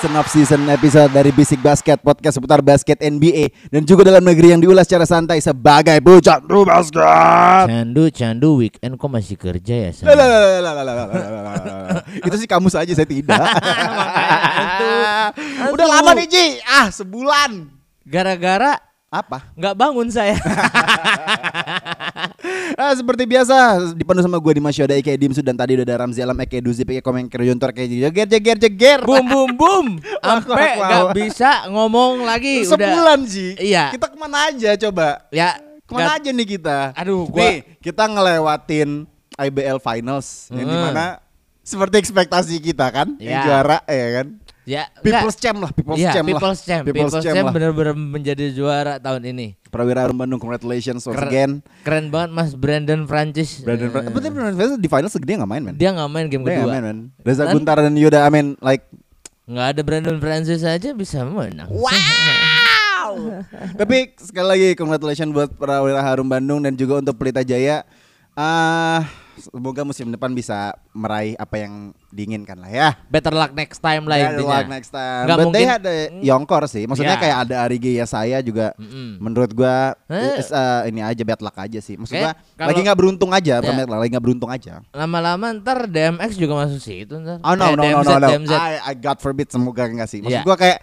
Season of Season episode dari Bisik Basket Podcast seputar basket NBA Dan juga dalam negeri yang diulas secara santai sebagai pecandu basket Candu, candu, weekend kok masih kerja ya Itu sih kamu saja, saya tidak Udah lama nih Ji, ah sebulan Gara-gara apa? Gak bangun saya Ah, seperti biasa dipenuhi sama gue di Masyoda Ike Dimsu dan tadi udah ada Ramzi Alam Eke Duzi Eke Komeng Kerjontor Eke Jeger Jeger Jeger bum bum bum. wah, Sampai nggak bisa ngomong lagi. Udah. Sebulan Ji Iya. Kita ke mana aja coba Ya. Ke mana nggak- aja nih kita? Aduh, gua- Nih, kita ngelewatin IBL Finals yang Hmm. di mana seperti ekspektasi kita kan, yang Ya. juara ya kan. Ya. People's nggak. Champ lah, People's Iya, Champ lah. People's Champ. People's, People's Champ, Champ lah. benar-benar menjadi juara tahun ini. Prawira Harum Bandung, congratulations once Keren- again. Keren banget Mas Brandon Francis. Brandon, Eh, Fra- tapi Brandon Francis di finals dia nggak main man. dia nggak main game Dia kedua. main man. Reza Dan Guntar dan Yuda Amin like nggak ada Brandon Francis aja bisa menang. Wow. Tapi sekali lagi congratulations buat Prawira Harum Bandung dan juga untuk Pelita Jaya. Ah, semoga musim depan bisa meraih apa yang diinginkan lah ya. Better luck next time lah Yeah, intinya. luck next time. Nggak But mungkin- had a Yonkor sih. Maksudnya Ya. kayak ada Arigi ya saya juga. Mm-mm. Menurut gua Eh. is, uh, ini aja bad luck aja sih. Maksud gua kalau- lagi nggak beruntung aja, bukan Ya. luck, lagi nggak beruntung aja. Lama-lama ntar DMX juga masuk situ ntar. Oh no Eh, no no DMZ, no no. DMZ. I, I God forbid semoga enggak sih. Maksud Iya. gua kayak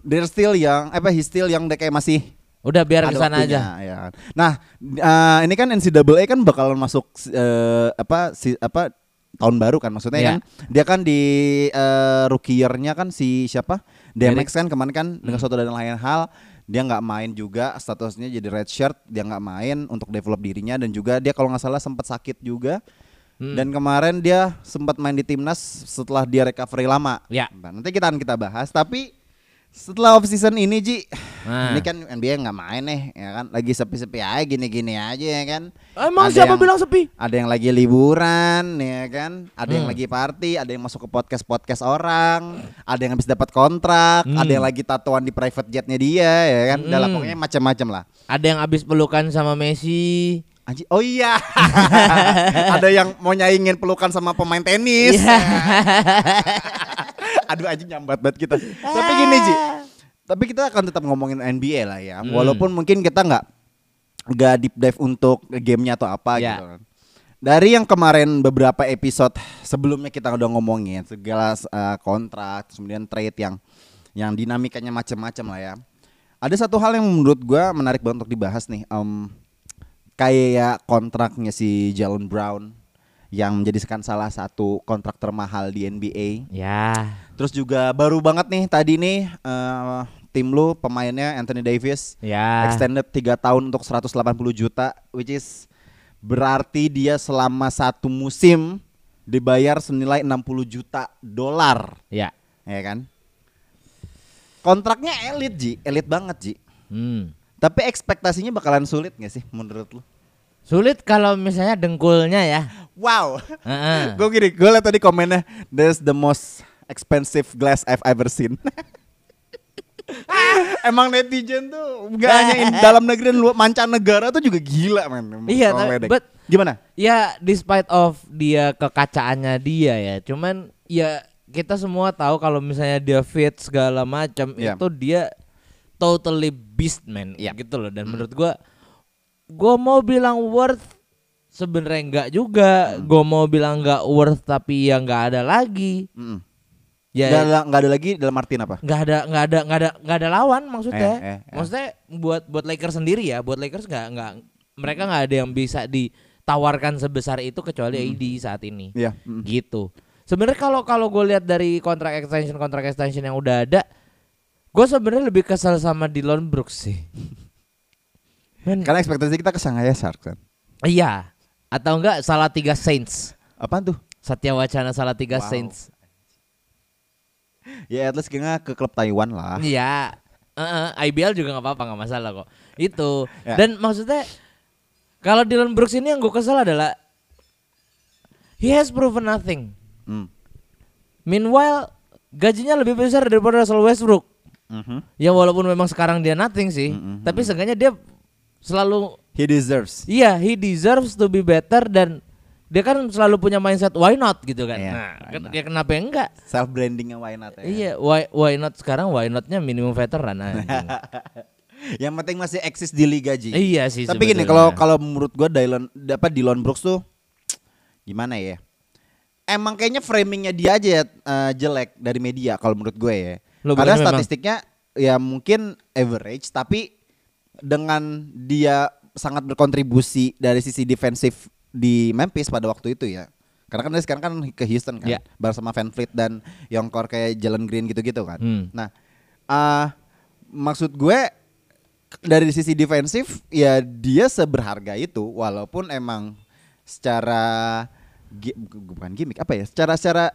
they're still young, apa he's still young dia kayak masih Udah biar ke sana waktunya, aja. ya. Nah, eh, ini kan NCAA kan bakalan masuk eh, apa si apa tahun baru kan maksudnya Iya. kan dia kan di eh, rookie year-nya kan si siapa DMX kan kemarin kan dengan Hmm. suatu dan lain hal dia nggak main juga statusnya jadi red shirt dia nggak main untuk develop dirinya dan juga dia kalau nggak salah sempat sakit juga Hmm. dan kemarin dia sempat main di timnas setelah dia recovery lama Ya. Nah, nanti kita akan kita bahas tapi setelah off season ini Ji Nah. ini kan NBA nggak main nih ya kan lagi sepi-sepi aja gini-gini aja ya kan Emang Ada siapa yang- bilang sepi? ada yang lagi liburan ya kan ada yang Hmm. lagi party ada yang masuk ke podcast podcast orang ada yang habis dapat kontrak Hmm. ada yang lagi tatoan di private jetnya dia ya kan Hmm. pokoknya macam-macam lah Ada yang habis pelukan sama Messi. Anji, oh iya ada yang mau nyaingin pelukan sama pemain tenis Iya. aduh aja nyambat banget kita. Tapi gini Ji. Tapi kita akan tetap ngomongin NBA lah ya. Hmm. walaupun mungkin kita nggak nggak deep dive untuk gamenya atau apa Ya. gitu kan. Dari yang kemarin beberapa episode sebelumnya kita udah ngomongin segala uh, kontrak kemudian trade yang yang dinamikanya macam-macam lah ya. Ada satu hal yang menurut gua menarik banget untuk dibahas nih Em, kayak kontraknya si Jalen Brown yang menjadikan salah satu kontrak termahal di NBA Ya. Terus juga baru banget nih tadi nih eh, tim lu pemainnya Anthony Davis Ya. extended 3 tahun untuk 180 juta which is berarti dia selama satu musim dibayar senilai 60 juta dolar Ya. ya kan. Kontraknya elit Ji, elit banget Ji. Hmm. Tapi ekspektasinya bakalan sulit gak sih menurut lu? Sulit kalau misalnya dengkulnya ya. Wow. Heeh. gue gini, gue liat tadi komennya That's the most expensive glass I've ever seen Emang netizen tuh Gak hanya in dalam negeri dan luar mancanegara tuh juga gila men Iya, tapi- but- Gimana? Ya, despite of dia kekacaannya dia ya, cuman ya kita semua tahu kalau misalnya dia fit segala macam Iya. itu dia totally beast man Iya. gitu loh dan menurut gua gua mau bilang worth sebenarnya enggak juga, gua mau bilang enggak worth tapi ya enggak ada lagi. Mm-mm. Ya Nggak ada, ada lagi dalam artian apa? nggak ada nggak ada nggak ada nggak ada lawan maksudnya Eh, eh, eh. maksudnya buat buat Lakers sendiri ya buat Lakers nggak nggak mereka nggak ada yang bisa ditawarkan sebesar itu kecuali AD saat ini Iya. mm. gitu sebenarnya kalau kalau gue lihat dari kontrak extension kontrak extension yang udah ada gue sebenarnya lebih kesel sama Dylan Brooks sih Men- Karena ekspektasi kita ke Shanghai Sharks kan. Iya. Atau enggak salah tiga Saints. Apaan tuh? Satya Wacana salah tiga Wow. Saints. Ya at least kayaknya ke klub Taiwan lah. Iya. Heeh, IBL juga nggak apa-apa nggak masalah kok. Itu. Ya. Dan maksudnya kalau Dylan Brooks ini yang gue kesel adalah he has proven nothing. Hmm. Meanwhile gajinya lebih besar daripada Russell Westbrook. Mhm. Ya walaupun memang sekarang dia nothing sih, Mm-mm, tapi seenggaknya dia selalu He deserves. iya he deserves to be better dan dia kan selalu punya mindset why not gitu kan. Iya, nah, kan- ya kenapa enggak? Self brandingnya why not ya. Iya, why why not sekarang why notnya minimum veteran. Yang penting masih eksis di liga Ji. Iya sih Tapi gini sebetulnya. kalau kalau menurut gua Dylan dapat Dylan Brooks tuh gimana ya? Emang kayaknya framingnya dia aja ya, eh, jelek dari media kalau menurut gue ya. Lo Karena berarti memang- statistiknya ya mungkin average tapi dengan dia sangat berkontribusi dari sisi defensif di Memphis pada waktu itu ya. Karena kan dia sekarang kan ke Houston kan, Iya. bareng sama Van Fleet dan Yonkor kayak Jalen Green gitu-gitu kan. Hmm. Nah, ah maksud gue dari sisi defensif ya dia seberharga itu walaupun emang secara bukan gimmick apa ya secara secara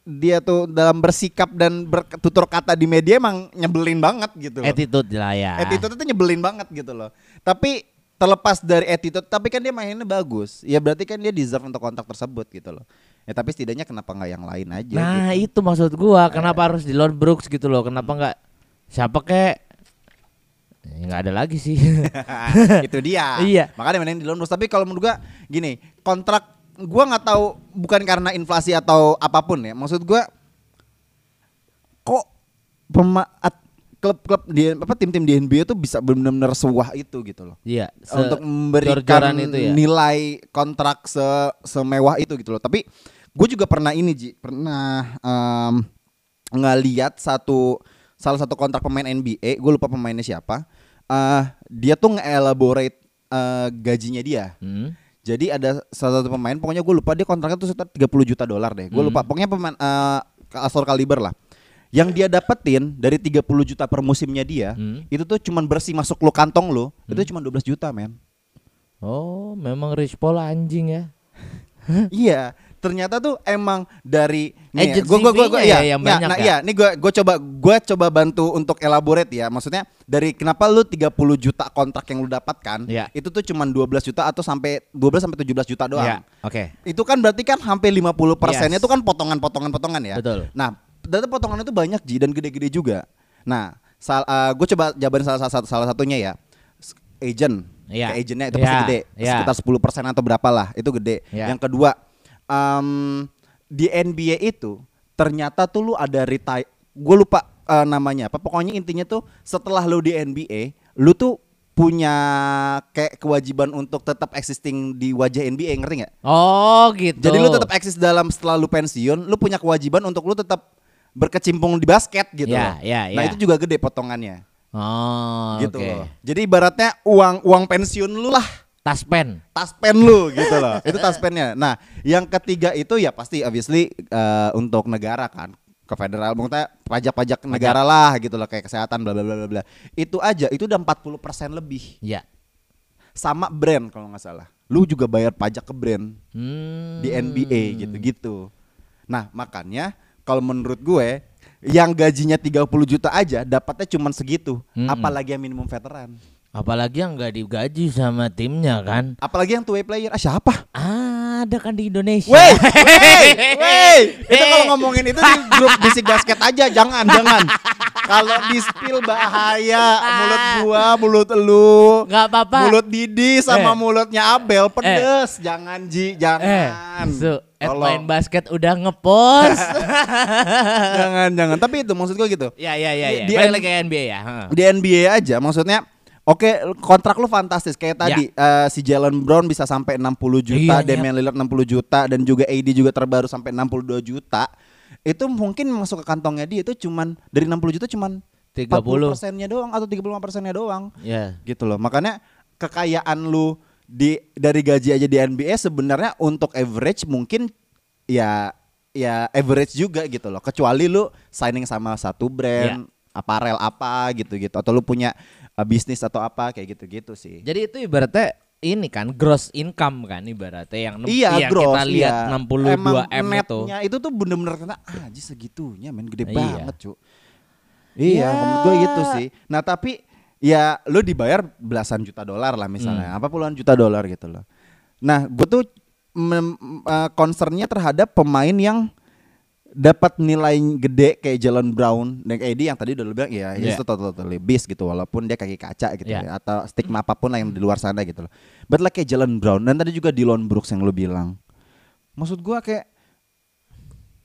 dia tuh dalam bersikap dan bertutur kata di media emang nyebelin banget gitu loh. Attitude lah ya. Attitude itu nyebelin banget gitu loh. Tapi terlepas dari attitude, tapi kan dia mainnya bagus. Ya berarti kan dia deserve untuk kontrak tersebut gitu loh. Ya tapi setidaknya kenapa nggak yang lain aja Nah gitu. itu maksud gua kenapa harus di Lord Brooks gitu loh kenapa nggak siapa kek Ya, nggak ada lagi sih itu dia. Iya. Makanya mainin di London. Tapi kalau menurut gua gini, kontrak gua nggak tahu bukan karena inflasi atau apa pun ya. Maksud gua kok pema at- klub-klub di apa tim-tim di NBA tuh bisa benar-benar sewah itu gitu loh. iya untuk memberikan itu ya nilai kontrak se semewah itu gitu loh. Tapi gue juga pernah ini Ji, pernah em, ngeliat satu salah satu kontrak pemain NBA, gue lupa pemainnya siapa. eh dia tuh nge-elaborate eh, gajinya dia. Hmm. Jadi ada salah satu pemain, pokoknya gue lupa dia kontraknya tuh sekitar 30 juta dolar deh. Gue Hmm. lupa, pokoknya pemain eh asal kaliber lah. Yang dia dapetin dari 30 juta per musimnya dia, Hmm. itu tuh cuman bersih masuk lu kantong lu, itu cuma 12 juta, men. oh memang Rich Paul anjing ya iya, ternyata tuh emang dari nih, gua, gua fee-nya iya, ya yang iya, banyak nah, ya? iya, nih gua gua coba gua coba bantu untuk elaborate ya. Maksudnya dari kenapa lu 30 juta kontrak yang lu dapatkan, Iya. itu tuh cuman 12 juta atau sampai 12 sampai 17 juta doang. Iya, oke Itu kan berarti kan hampir 50 persennya Yes. itu kan potongan-potongan-potongan ya. Betul. Nah, data potongan itu banyak Ji dan gede-gede juga. Nah, sal, gue coba jabarin salah satu salah satunya ya. Agent. Iya. Kayak agentnya itu pasti Iya, gede. iya. Sekitar 10 persen atau berapa lah, itu gede. Iya. Yang kedua, em, di NBA itu ternyata tuh lu ada retire. Gue lupa eh, namanya apa. Pokoknya intinya tuh setelah lu di NBA, lu tuh punya kayak kewajiban untuk tetap existing di wajah NBA ngerti nggak? oh gitu Jadi lu tetap eksis dalam setelah lu pensiun, lu punya kewajiban untuk lu tetap berkecimpung di basket gitu Ya, loh. ya, Nah ya. itu juga gede potongannya, oh gitu oke. loh. Jadi ibaratnya uang uang pensiun lu lah, tas pen tas pen lu gitu loh. itu tas pennya. Nah yang ketiga itu ya pasti obviously eh, untuk negara kan ke federal, maksudnya pajak-pajak negara lah gitu loh kayak kesehatan bla bla bla bla. Itu aja itu udah 40% lebih ya sama brand kalau nggak salah. Lu juga bayar pajak ke brand. hmm. di NBA gitu-gitu. Nah, makanya kalau menurut gue yang gajinya 30 juta aja dapatnya cuma segitu, Mm-mm. apalagi yang minimum veteran. Apalagi yang nggak digaji sama timnya kan Apalagi yang two way player. Ah, siapa? ada kan di Indonesia Wey, wey, wey. Itu kalau ngomongin itu di grup bisik basket aja, jangan, jangan. Kalau di spill bahaya, mulut gua, mulut lu. Nggak apa-apa. Mulut Didi sama Eh. mulutnya Abel pedes. Jangan Ji, eh jangan. su Tolong. Headline basket udah ngepost jangan, jangan. Tapi itu maksud gua gitu. ya ya ya Di- ya di balik lagi NBA ya di NBA aja maksudnya Oke, kontrak lu fantastis kayak tadi eh, si Jalen Brown bisa sampai 60 juta, Ya. Iya, Damian Lillard 60 juta dan juga AD juga terbaru sampai 62 juta. Itu mungkin masuk ke kantongnya dia itu cuman dari 60 juta cuman 30. 40 persennya doang atau 35 persennya doang ya gitu loh. Makanya kekayaan lu di dari gaji aja di NBA sebenarnya untuk average mungkin ya ya average juga gitu loh. Kecuali lu signing sama satu brand aparel apa gitu-gitu atau lu punya uh, bisnis atau apa kayak gitu-gitu sih. Jadi itu ibaratnya ini kan gross income kan ibaratnya yang Iya, yang gross. kita lihat iya. 62 Emang M itu. itu tuh bener-bener kena ah, segitunya men gede Iya. banget, cu. Iya, Ya. menurut gue gitu sih. Nah, tapi ya lu dibayar belasan juta dolar lah misalnya, Hmm. apa puluhan juta dolar gitu loh. Nah, gue tuh uh, concernnya terhadap pemain yang dapat nilai gede kayak Jalen Brown dan KD yang tadi udah lu bilang ya Yeah. itu totally beast gitu walaupun dia kaki kaca gitu Yeah. ya atau stigma apa pun lah yang di luar sana gitu loh. But like kayak Jalen Brown dan tadi juga Dylan Brooks yang lu bilang. Maksud gua kayak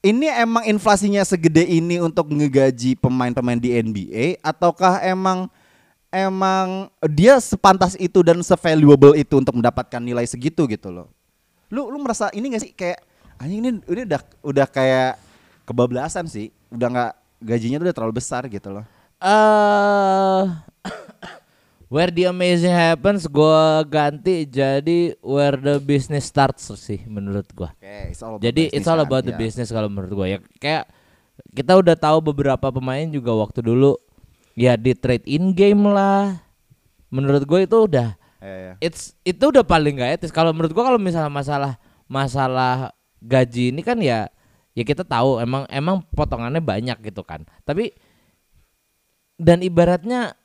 ini emang inflasinya segede ini untuk ngegaji pemain-pemain di NBA ataukah emang emang dia sepantas itu dan se-valuable itu untuk mendapatkan nilai segitu gitu loh. Lu lu merasa ini gak sih kayak anjing ini ini udah udah kayak kebablasan sih. Udah nggak gajinya tuh udah terlalu besar gitu loh. Eh Where the amazing happens gua ganti jadi where the business starts sih menurut gua. Oke, it's all about Jadi it's all kan, about the ya. business kalau menurut gua ya. Kayak kita udah tahu beberapa pemain juga waktu dulu ya di trade in game lah. Menurut gue itu udah Iya, iya. it's itu udah paling gak etis. Kalau menurut gua kalau misalnya masalah masalah gaji ini kan ya ya kita tahu emang emang potongannya banyak gitu kan. Tapi dan ibaratnya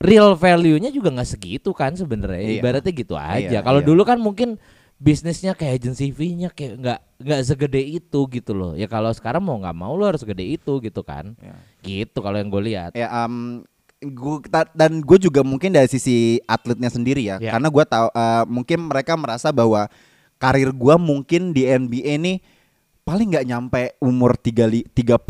real value-nya juga nggak segitu kan sebenarnya. Iya. Ibaratnya gitu aja. Iya, Kalau iya. dulu kan mungkin bisnisnya kayak agency fee-nya kayak nggak nggak segede itu gitu loh. Ya kalau sekarang mau nggak mau lo harus gede itu gitu kan. Iya. Gitu kalau yang gue lihat. Ya, um, gua, dan gue juga mungkin dari sisi atletnya sendiri ya, Ya. karena gue tahu uh, mungkin mereka merasa bahwa karir gue mungkin di NBA nih paling nggak nyampe umur 30 30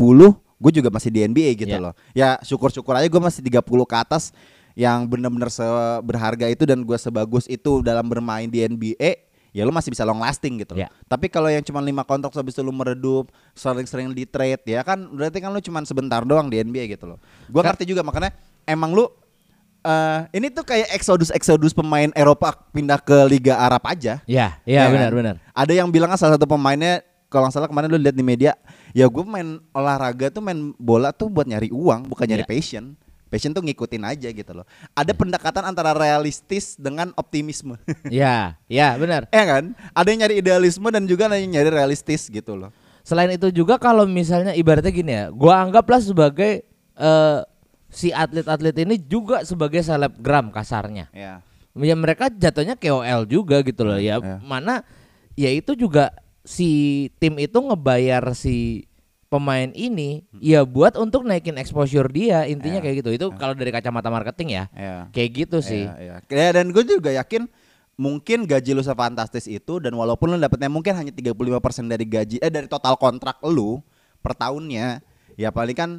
gue juga masih di NBA gitu Ya. loh. Ya syukur-syukur aja gue masih 30 ke atas yang bener-bener seberharga itu dan gue sebagus itu dalam bermain di NBA ya lu masih bisa long lasting gitu loh. Ya. Tapi kalau yang cuma lima kontrak habis itu lu meredup, sering-sering di trade ya kan berarti kan lu cuma sebentar doang di NBA gitu loh. Gua Kan- ngerti juga makanya emang lu eh ini tuh kayak eksodus eksodus pemain Eropa pindah ke Liga Arab aja. Ya, Ya ya benar kan? benar. Ada yang bilang salah satu pemainnya kalau nggak salah kemarin lu lihat di media, ya gue main olahraga tuh main bola tuh buat nyari uang, bukan nyari Ya. passion. Passion tuh ngikutin aja gitu loh. Ada pendekatan antara realistis dengan optimisme. Ya, ya benar. ya kan? Ada yang nyari idealisme dan juga ada yang nyari realistis gitu loh. Selain itu juga kalau misalnya ibaratnya gini ya, gua anggaplah sebagai eh, si atlet-atlet ini juga sebagai selebgram kasarnya. Ya. Ya mereka jatuhnya KOL juga gitu loh ya. Ya. Mana ya itu juga si tim itu ngebayar si pemain ini ya buat untuk naikin exposure dia intinya Ya. kayak gitu. Itu kalau dari kacamata marketing ya. Ya. Kayak gitu sih. Iya, iya. Ya, dan gue juga yakin mungkin gaji lu sefantastis itu dan walaupun lu dapetnya mungkin hanya 35% dari gaji eh dari total kontrak lu per tahunnya, ya paling kan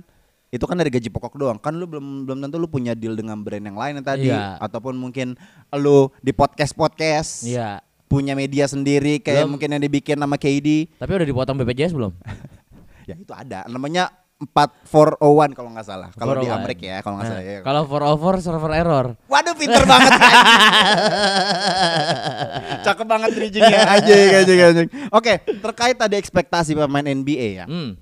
itu kan dari gaji pokok doang. Kan lu belum belum tentu lu punya deal dengan brand yang lain yang tadi Iya. ataupun mungkin lu di podcast-podcast Iya. Punya media sendiri kayak Belum. mungkin yang dibikin sama KD. Tapi udah dipotong BPJS belum? Ya itu ada. Namanya 4401 kalau nggak salah. Kalau di 401. Amerika ya kalau nggak Nah, salah ya. Kalau for over server error. Waduh pinter banget Cakep banget bridgingnya anjing anjing anjing. Oke, terkait tadi ekspektasi pemain NBA ya. Hmm.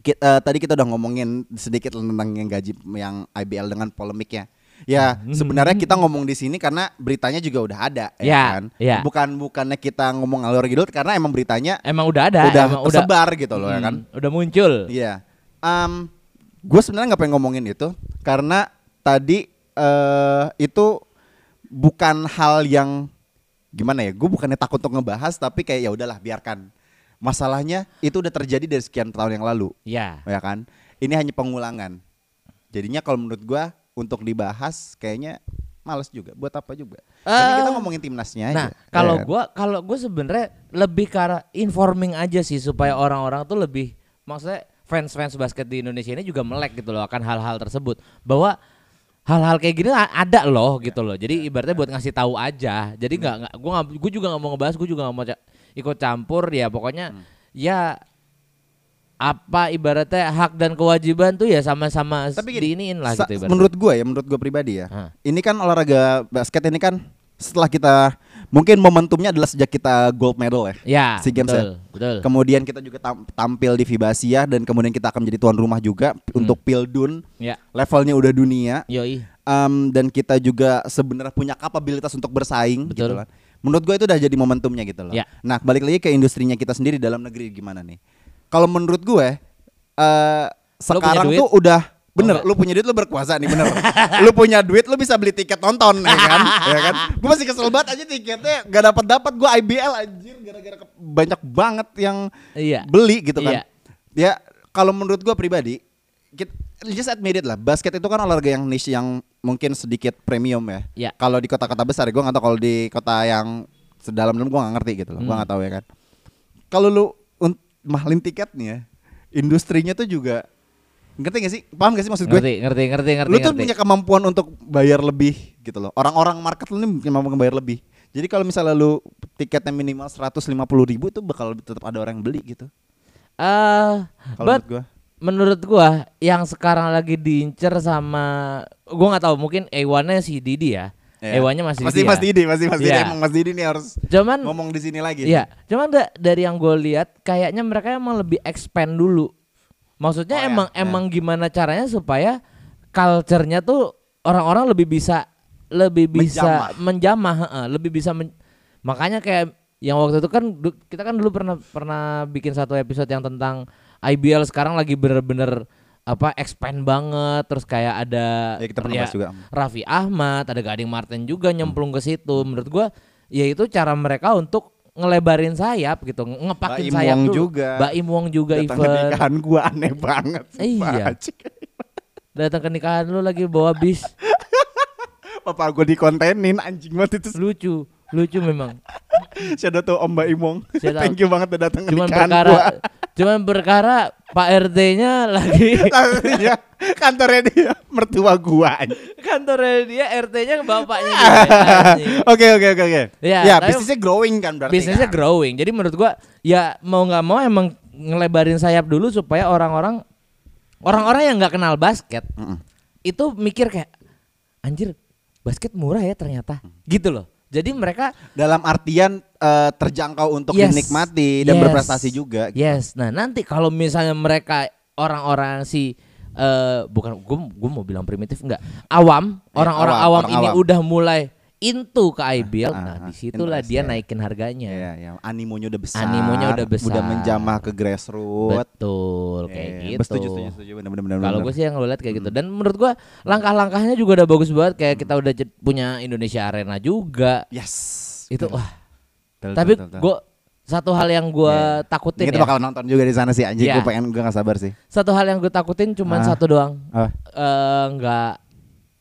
Ki- eh, tadi kita udah ngomongin sedikit tentang yang gaji yang IBL dengan polemiknya. Ya, sebenarnya kita ngomong di sini karena beritanya juga udah ada ya, Ya, kan. ya. Bukan bukannya kita ngomong alur gitu karena emang beritanya Emang udah ada, udah emang tersebar gitu loh ya Hmm, kan. Udah muncul. Iya. Um, gue sebenarnya nggak pengen ngomongin itu karena tadi eh itu bukan hal yang gimana ya? Gue bukannya takut untuk ngebahas tapi kayak ya udahlah biarkan. Masalahnya itu udah terjadi dari sekian tahun yang lalu, Ya. ya kan? Ini hanya pengulangan. Jadinya kalau menurut gue untuk dibahas kayaknya males juga. Buat apa juga? Karena Eh, kita ngomongin timnasnya aja. Nah, kalau kan? gua kalau gua sebenarnya lebih arah informing aja sih supaya orang-orang tuh lebih maksudnya fans-fans basket di Indonesia ini juga melek gitu loh akan hal-hal tersebut bahwa hal-hal kayak gini ada loh gitu loh. Jadi ibaratnya buat ngasih tahu aja. Jadi nggak gua nggak gua juga nggak mau ngebahas, gua juga nggak mau ikut campur ya pokoknya ya apa ibaratnya hak dan kewajiban tuh ya sama-sama Tapi gini, diiniin lah gitu ibaratnya. menurut gue ya, menurut gue pribadi ya. Hah. Ini kan olahraga basket ini kan setelah kita mungkin momentumnya adalah sejak kita gold medal ya. Ya, SEA Games betul, ya. betul. Kemudian kita juga tam- tampil di FIBA Asia dan kemudian kita akan menjadi tuan rumah juga untuk Pildun. Ya. Levelnya udah dunia. Yoi. Em, dan kita juga sebenarnya punya kapabilitas untuk bersaing gitu Betul. kan. Menurut gue itu udah jadi momentumnya gitu loh. Ya. Nah, balik lagi ke industrinya kita sendiri dalam negeri gimana nih? Kalau menurut gue eh sekarang tuh udah bener, enggak? lu punya duit lu berkuasa nih bener. lu punya duit lu bisa beli tiket nonton ya kan? ya kan? Gue masih kesel banget aja tiketnya gak dapat dapat gue IBL anjir gara-gara banyak banget yang Iya. beli gitu kan. Iya. Ya kalau menurut gua pribadi, kita, just admit it lah. Basket itu kan olahraga yang niche yang mungkin sedikit premium ya. Iya. Kalau di kota-kota besar, gua nggak tahu kalau di kota yang sedalam-dalam gua nggak ngerti gitu loh. Hmm. nggak tahu ya kan. Kalau lu mahalin tiketnya, industrinya tuh juga ngerti gak sih? Paham gak sih maksud gue? Ngerti, ngerti, ngerti, ngerti. lu tuh ngerti. punya kemampuan untuk bayar lebih gitu loh. Orang-orang market lu nih punya kemampuan bayar lebih. Jadi kalau misalnya lu tiketnya minimal 150 ribu itu bakal tetap ada orang yang beli gitu. Eh, Kalau menurut gua. menurut gua yang sekarang lagi diincer sama gua nggak tahu mungkin A1-nya si Didi ya. Ya. A1-nya masih masih Didi. Mas ya. Didi, masih Mas Didi. Iya. Emang Mas Didi nih harus Cuman ngomong di sini lagi. Iya, cuman da- dari yang gue lihat kayaknya mereka emang lebih expand dulu. Maksudnya Oh, ya, emang ya. emang gimana caranya supaya culture-nya tuh orang-orang lebih bisa lebih bisa menjamah, heeh, lebih bisa men- makanya kayak yang waktu itu kan kita kan dulu pernah pernah bikin satu episode yang tentang IBL sekarang lagi bener-bener apa expand banget terus kayak ada Ya, kita ya, juga. Raffi Ahmad, ada Gading Martin juga nyemplung ke situ. Menurut gua ya itu cara mereka untuk ngelebarin sayap gitu, nge- ngepakin Baim sayap Wong dulu. juga. Baim Wong juga Datang ke nikahan gua aneh banget. sumpah, Iya. Datang ke nikahan lu lagi bawa bis. Papa gua dikontenin anjing banget itu. lucu, lucu memang. Shadow tuh Om Mbak Imong. Shout out. Thank you banget udah datang ke nikahan perkara gua. Cuman perkara Pak RT-nya lagi ya, kantornya dia mertua gua. kantornya dia RT-nya bapaknya anjing. Oke oke oke oke. Iya, Ya, tapi- bisnisnya growing kan berarti. bisnisnya kan? growing. Jadi menurut gua ya mau nggak mau emang ngelebarin sayap dulu supaya orang-orang orang-orang yang nggak kenal basket Mm-mm. itu mikir kayak anjir basket murah ya ternyata gitu loh. Jadi mereka Dalam artian eh, terjangkau untuk Yes. dinikmati dan Yes. berprestasi juga. gitu. yes. Nah nanti kalau misalnya mereka orang-orang si eh bukan gue gue mau bilang primitif enggak awam Ya, orang-orang awam, awam, orang ini awam. udah mulai into ke IBL. Ah, nah ah, di situlah interest, dia naikin harganya. Iya, ya. Animonya udah besar. Animonya udah besar. Udah menjamah ke grassroots. Betul Iya, kayak iya. gitu. Setuju, setuju, setuju. Bener, bener, Kalau gue sih yang gue lihat kayak gitu. Dan menurut gue langkah-langkahnya juga udah bagus banget. Kayak kita udah punya Indonesia Arena juga. Yes. Itu betul. wah. Betul, Tapi gue satu hal yang gue Iya. takutin Kita ya. bakal nonton juga di sana sih anjing. Iya. Gue pengen gue gak sabar sih. Satu hal yang gue takutin cuman Ah. satu doang. Eh, nggak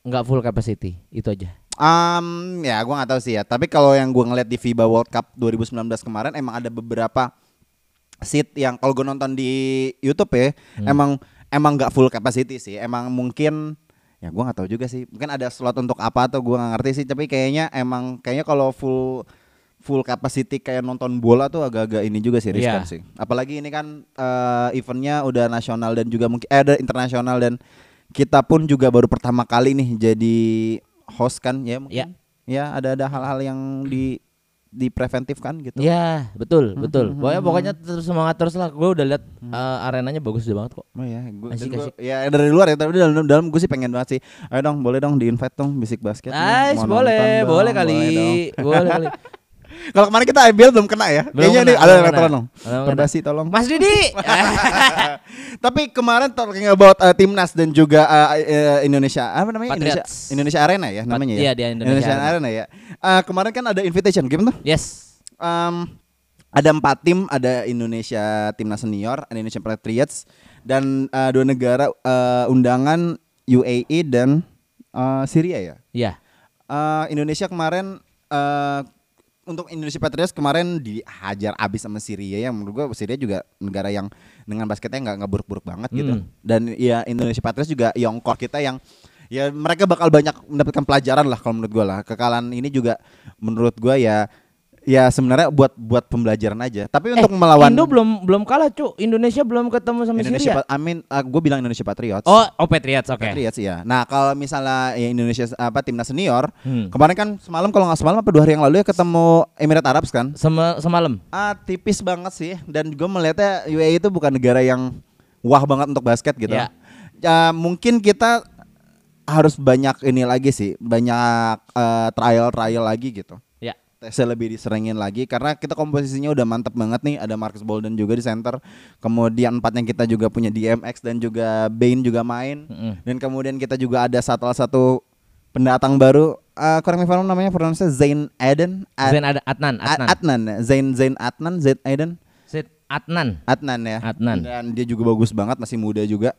nggak full capacity. Itu aja. Um, ya gue nggak tahu sih ya. Tapi kalau yang gue ngeliat di FIBA World Cup 2019 kemarin emang ada beberapa seat yang kalau gue nonton di YouTube ya, Hmm. emang emang nggak full capacity sih. Emang mungkin ya gue nggak tahu juga sih. Mungkin ada slot untuk apa atau gue nggak ngerti sih. Tapi kayaknya emang kayaknya kalau full full capacity kayak nonton bola tuh agak-agak ini juga sih riskan Iya. sih. Apalagi ini kan eh, eventnya udah nasional dan juga mungkin eh, ada internasional dan kita pun juga baru pertama kali nih jadi host kan ya mungkin. Ya. Ya ada ada hal-hal yang di di preventif kan gitu. Ya betul Hmm, betul. Pokoknya pokoknya terus semangat terus lah. Gue udah lihat eh, arenanya bagus banget kok. Oh ya, gua, Asik, gua- asik. ya dari luar ya, tapi dalam dalam gue sih pengen banget sih. Ayo dong, boleh dong di invite dong bisik basket. Mau boleh, nonton dong, boleh kali, dong. boleh kali. Kalau kemarin kita IBL belum kena ya. Belum Kayaknya kena, nih ada tolong dong. Perbasi tolong. Mas Didi. Tapi kemarin talking about uh, timnas dan juga uh, uh, Indonesia apa namanya Indonesia Patriots. Indonesia Arena ya namanya ya. iya, dia Indonesia Arena. ya. Uh, kemarin kan ada invitation game tuh. yes. Um, ada empat tim, ada Indonesia timnas senior, ada Indonesia Patriots dan uh, dua negara uh, undangan UAE dan uh, Syria ya. Iya. Uh, Indonesia kemarin uh, untuk Indonesia Patriots kemarin dihajar abis sama Syria ya. Menurut gua Syria juga negara yang dengan basketnya nggak nggak buruk-buruk banget gitu. Hmm. dan ya Indonesia Patriots juga Yongkok kita yang ya mereka bakal banyak mendapatkan pelajaran lah kalau menurut gua lah. Kekalahan ini juga menurut gua ya ya sebenarnya buat buat pembelajaran aja. Tapi Eh, untuk melawan Indo belum belum kalah, Cuk. Indonesia belum ketemu sama Indonesia, Syria. Pa- I mean, gue bilang Indonesia Patriots. Oh, oh Patriots, oke. Patriots ya. Nah kalau misalnya ya Indonesia apa timnas senior Hmm. kemarin kan semalam kalau nggak semalam apa dua hari yang lalu ya ketemu Emirat Arab kan? Sema- semalam. Ah tipis banget sih dan gue melihatnya UAE itu bukan negara yang wah banget untuk basket gitu. Ya. Ya, mungkin kita harus banyak ini lagi sih, banyak trial trial lagi gitu. Ya. Tesnya lebih diseringin lagi karena kita komposisinya udah mantep banget nih ada Marcus Bolden juga di center kemudian empatnya kita juga punya DMX dan juga Bane juga main Mm-mm. dan kemudian kita juga ada satu satu pendatang baru uh, kurang paham namanya pronounce Zain Eden Ad- Zain ada Adnan, Ad- Adnan. Adnan ya. Zain Zain Adnan Zain Eden Zid Adnan. Adnan ya Adnan. dan dia juga bagus banget masih muda juga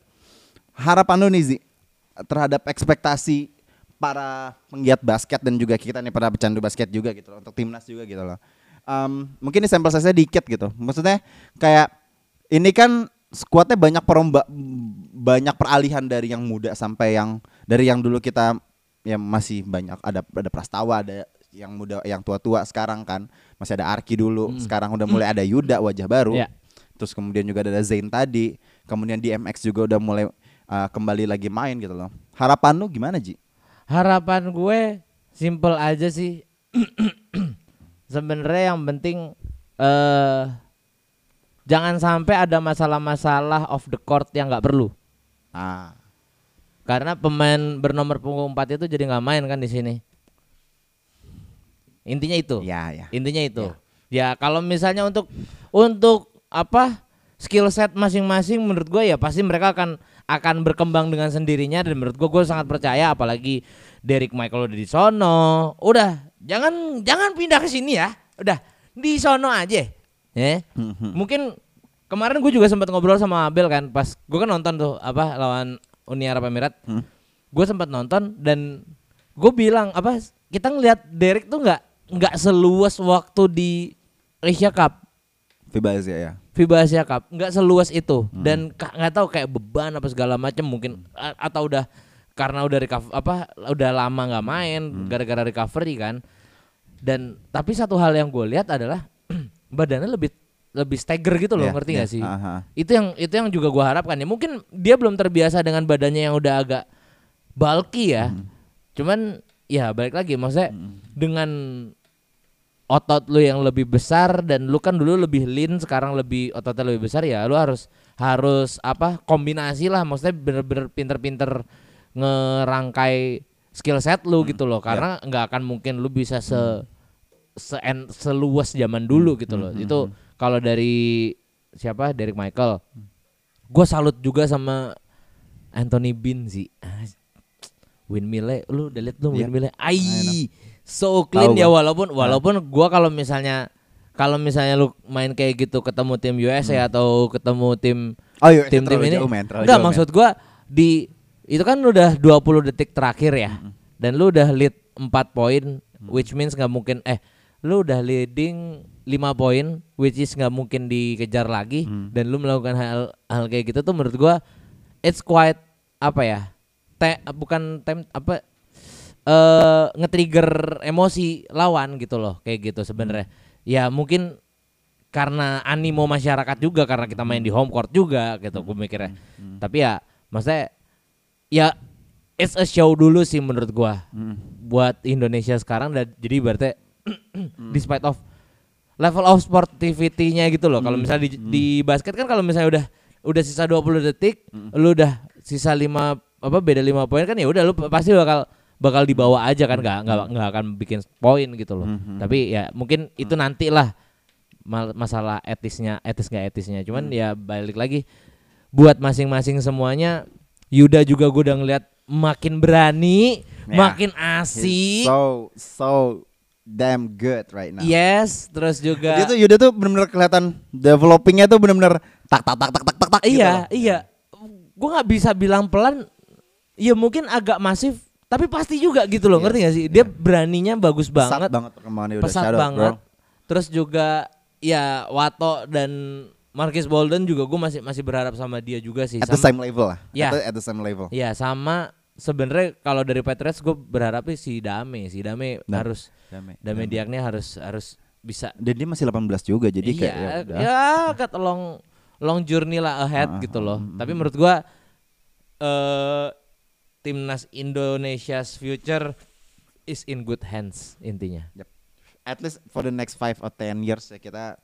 harapan lu nih Zi terhadap ekspektasi para penggiat basket dan juga kita nih para pecandu basket juga gitu loh untuk timnas juga gitu loh. Em, mungkin ini sampel size dikit gitu. Maksudnya kayak ini kan skuadnya banyak peromba banyak peralihan dari yang muda sampai yang dari yang dulu kita ya masih banyak ada ada Prastawa ada yang muda yang tua-tua sekarang kan. Masih ada Arki dulu sekarang udah mulai ada Yuda wajah baru. Ya. terus kemudian juga ada Zain tadi. Kemudian DMX juga udah mulai uh, kembali lagi main gitu loh. Harapan lu gimana Ji? Harapan gue simple aja sih. Sebenarnya yang penting eh jangan sampai ada masalah-masalah off the court yang nggak perlu. Ah, Karena pemain bernomor punggung 4 itu jadi nggak main kan di sini. Intinya itu. ya ya. Intinya itu. Ya kalau misalnya untuk untuk apa skill set masing-masing menurut gue ya pasti mereka akan akan berkembang dengan sendirinya dan menurut gue gue sangat percaya apalagi Derek Michael udah di sono. Udah jangan jangan pindah ke sini ya. Udah di sono aja. Ya. Mungkin kemarin gue juga sempat ngobrol sama Abel kan pas gue kan nonton tuh apa lawan Uni Arab Emirat. Hmm. Gue sempat nonton dan gue bilang apa kita ngelihat Derek tuh nggak nggak seluas waktu di Asia Cup. FIBA Asia ya. FIBA Asia Cup nggak seluas itu. Dan ka- nggak tahu kayak beban apa segala macam mungkin a- atau udah karena udah recover apa udah lama nggak main gara-gara recovery kan. Dan tapi satu hal yang gue lihat adalah badannya lebih lebih stagger gitu loh Iya, ngerti iya, nggak sih? Aha. itu yang itu yang juga gue harapkan ya. Mungkin dia belum terbiasa dengan badannya yang udah agak bulky ya. Cuman ya balik lagi maksudnya dengan otot lu yang lebih besar dan lu kan dulu lebih lean sekarang lebih ototnya lebih besar ya lu harus harus apa kombinasi lah. Maksudnya bener-bener pinter-pinter ngerangkai skill set lu gitu loh. karena nggak akan mungkin lu bisa se se seluas zaman dulu gitu loh. itu kalau dari siapa? Derek Michael. Gue salut juga sama Anthony Bean sih. Ah, windmill lu udah liat lu Iya. windmill ai so clean Tahu ya walaupun walaupun gua kalau misalnya kalau misalnya lu main kayak gitu ketemu tim USA atau ketemu tim Oh iya, tim-tim terlalu ini jauh, enggak jauh, maksud gua di itu kan udah 20 detik terakhir ya dan lu udah lead 4 poin which means nggak mungkin eh lu udah leading 5 poin which is nggak mungkin dikejar lagi dan lu melakukan hal hal kayak gitu tuh menurut gua it's quite apa ya te, bukan tem apa eh nge-trigger emosi lawan gitu loh kayak gitu sebenarnya. Ya mungkin karena animo masyarakat juga karena kita main di home court juga gitu gue mikirnya. Tapi ya maksudnya ya it's a show dulu sih menurut gua. Buat Indonesia sekarang dan jadi berarti despite of level of sportivity-nya gitu loh. Kalau misalnya di, di basket kan kalau misalnya udah udah sisa 20 detik lu udah sisa 5 apa beda 5 poin kan ya udah lu pasti bakal bakal dibawa aja kan nggak nggak nggak akan bikin poin gitu loh tapi ya mungkin itu nantilah mal- masalah etisnya etis nggak etisnya cuman ya balik lagi buat masing-masing semuanya Yuda juga gue udah ngeliat makin berani Ya. makin asik So so damn good right now. yes terus juga Dia tuh Yuda tuh benar-benar kelihatan developingnya tuh benar-benar tak tak tak tak tak tak tak. gitu iya loh. iya gue nggak bisa bilang pelan ya mungkin agak masif tapi pasti juga gitu loh Iya, ngerti gak sih dia beraninya bagus Pesat banget banget perkembangannya udah pesat out, banget bro. terus juga ya Wato dan Marcus Bolden juga gue masih masih berharap sama dia juga sih At the sama, same level lah. Ya. At, the- at the same level. ya sama sebenarnya kalau dari Patriots gue berharap si Dame si Dame Nah, harus Damai. Dame Diaknya harus harus bisa Dan dia masih 18 juga jadi kayak ya ya a long long journey lah ahead Ah, gitu loh. mm, Tapi menurut gua eh timnas Indonesia's future is in good hands intinya. At least for the next 5 or 10 years ya kita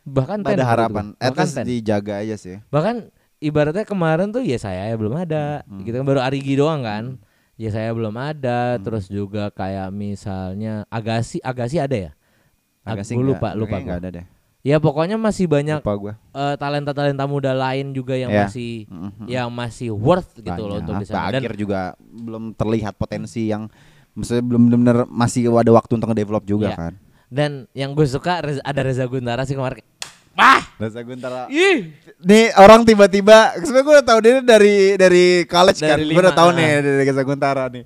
Bahkan ada 10 menurut harapan. At Bahkan least 10. dijaga aja sih. Bahkan ibaratnya kemarin tuh ya saya ya belum ada. Hmm, Gitu kan baru Arigi doang kan. Ya saya belum ada, terus juga kayak misalnya Agasi, Agasi ada ya? Agak sih Ag- lupa, lupa kayaknya nggak gua. ada deh. Ya pokoknya masih banyak eh, talenta-talenta muda lain juga yang Ya. masih Mhm. yang masih worth gitu loh untuk bisa dan Agir juga belum terlihat potensi yang maksudnya belum benar masih ada waktu untuk nge-develop juga Iya. kan. dan yang gue suka ada Reza Guntara sih kemarin wah Reza Guntara. ih Nih orang tiba-tiba sebenarnya gue udah tahu dia dari dari college kan. Dari Gue udah tahu ah. nih dari Reza Guntara nih.